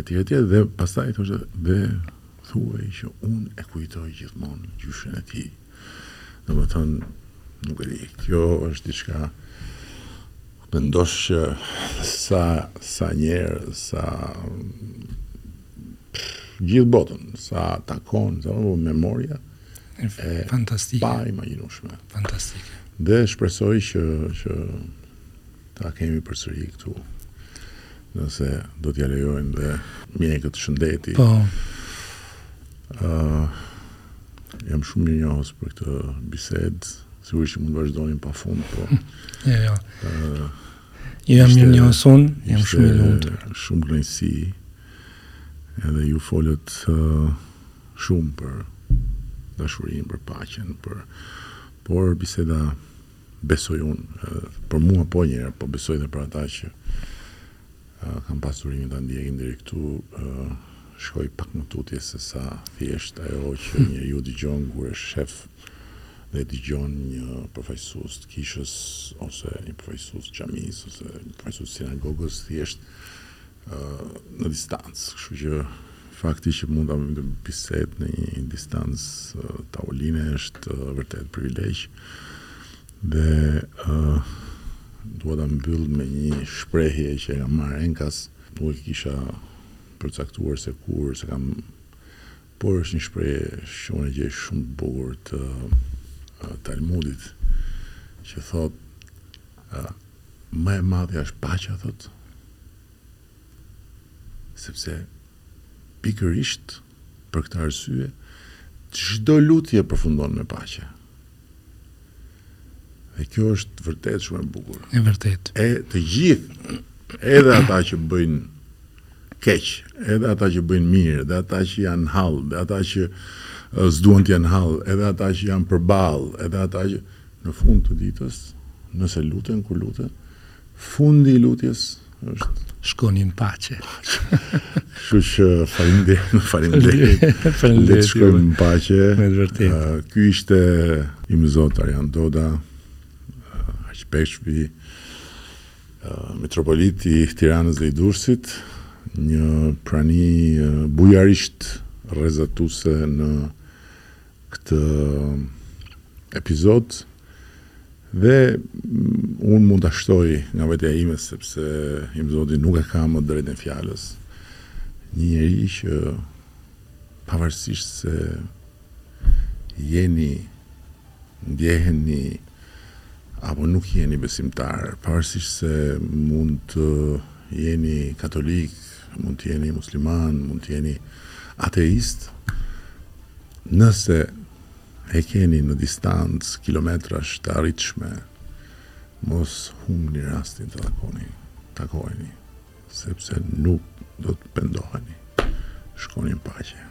etj etj dhe pastaj thoshte dhe thuaj që unë e kujtoj gjithmonë gjyshen e tij. Domethënë, nuk e di, kjo është diçka mendosh që sa sa njerëz, sa gjithë botën, sa takon, sa po memoria fantastike, e paimagjinueshme. Fantastike. Dhe shpresoj që që Ta kemi përsëri këtu. Nëse do t'ia lejojnë dhe mjekët shëndeti. Po. Uh, jam shumë mirënjohës për këtë bisedë. Sigurisht që mund të vazhdonim pafund, po. jo, jo. Uh, jo, jam mirënjohës unë, jam shumë mirënjohës. Shumë kënaqësi, edhe ju folët uh, shumë për dashurinë, për paqen, për... Por, biseda Besoj unë, për mua po njëherë, po besoj dhe për ata që kanë pas durimin ta ndjekin deri këtu, shkoi pak më tutje se sa thjesht ajo që njeriu dëgjon kur është sheh dhe dëgjon një përfaqësues të kishës ose një përfaqësues të xhamisë ose një përfaqësues të sinagogës thjesht në distancë, kështu që fakti që mund ta bëjmë këtë bisedë në një distancë tavoline është vërtet privilegj. Dhe ë uh, dua ta mbyll me një shprehje që e kam marrë enkas, nuk e kisha përcaktuar se kur, se kam Por është një shprehje që unë e gjej shumë të bukur të Talmudit, që thotë, Më e madhja është paqja, thotë, sepse pikërisht për këtë arsye çdo lutje përfundon me paqe. Dhe kjo është vërtet shumë e bukur. E vërtetë. E të gjithë, edhe ata që bëjnë keq, edhe ata që bëjnë mirë, dhe ata që janë në hall, dhe ata që s'duan të janë në hall, edhe ata që janë përballë, edhe ata që në fund të ditës, nëse luten kur luten, Fundi i lutjes është shkoni në paqe. Kështu që faleminderit, faleminderit. Faleminderit. Le të shkojmë në paqe. Me të vërtetë. Uh, ky ishte imzot Arjan Dodaj, uh, arqipeshkvi, uh, metropolit i Tiranës dhe i Durrësit, një prani uh, bujarisht rrezatuese në këtë episod dhe unë mund ta shtoj nga vetja ime sepse imzoti nuk e ka më të drejtën e fjalës një njeri që pavarësisht se jeni ndjeheni apo nuk jeni besimtar pavarësisht se mund të jeni katolik Mund të jeni musliman, mund të jeni ateist, nëse e keni në distancë kilometrash të arritshme, mos humbni rastin të takoni, takojeni, sepse nuk do të pendoheni. Shkoni në paqe.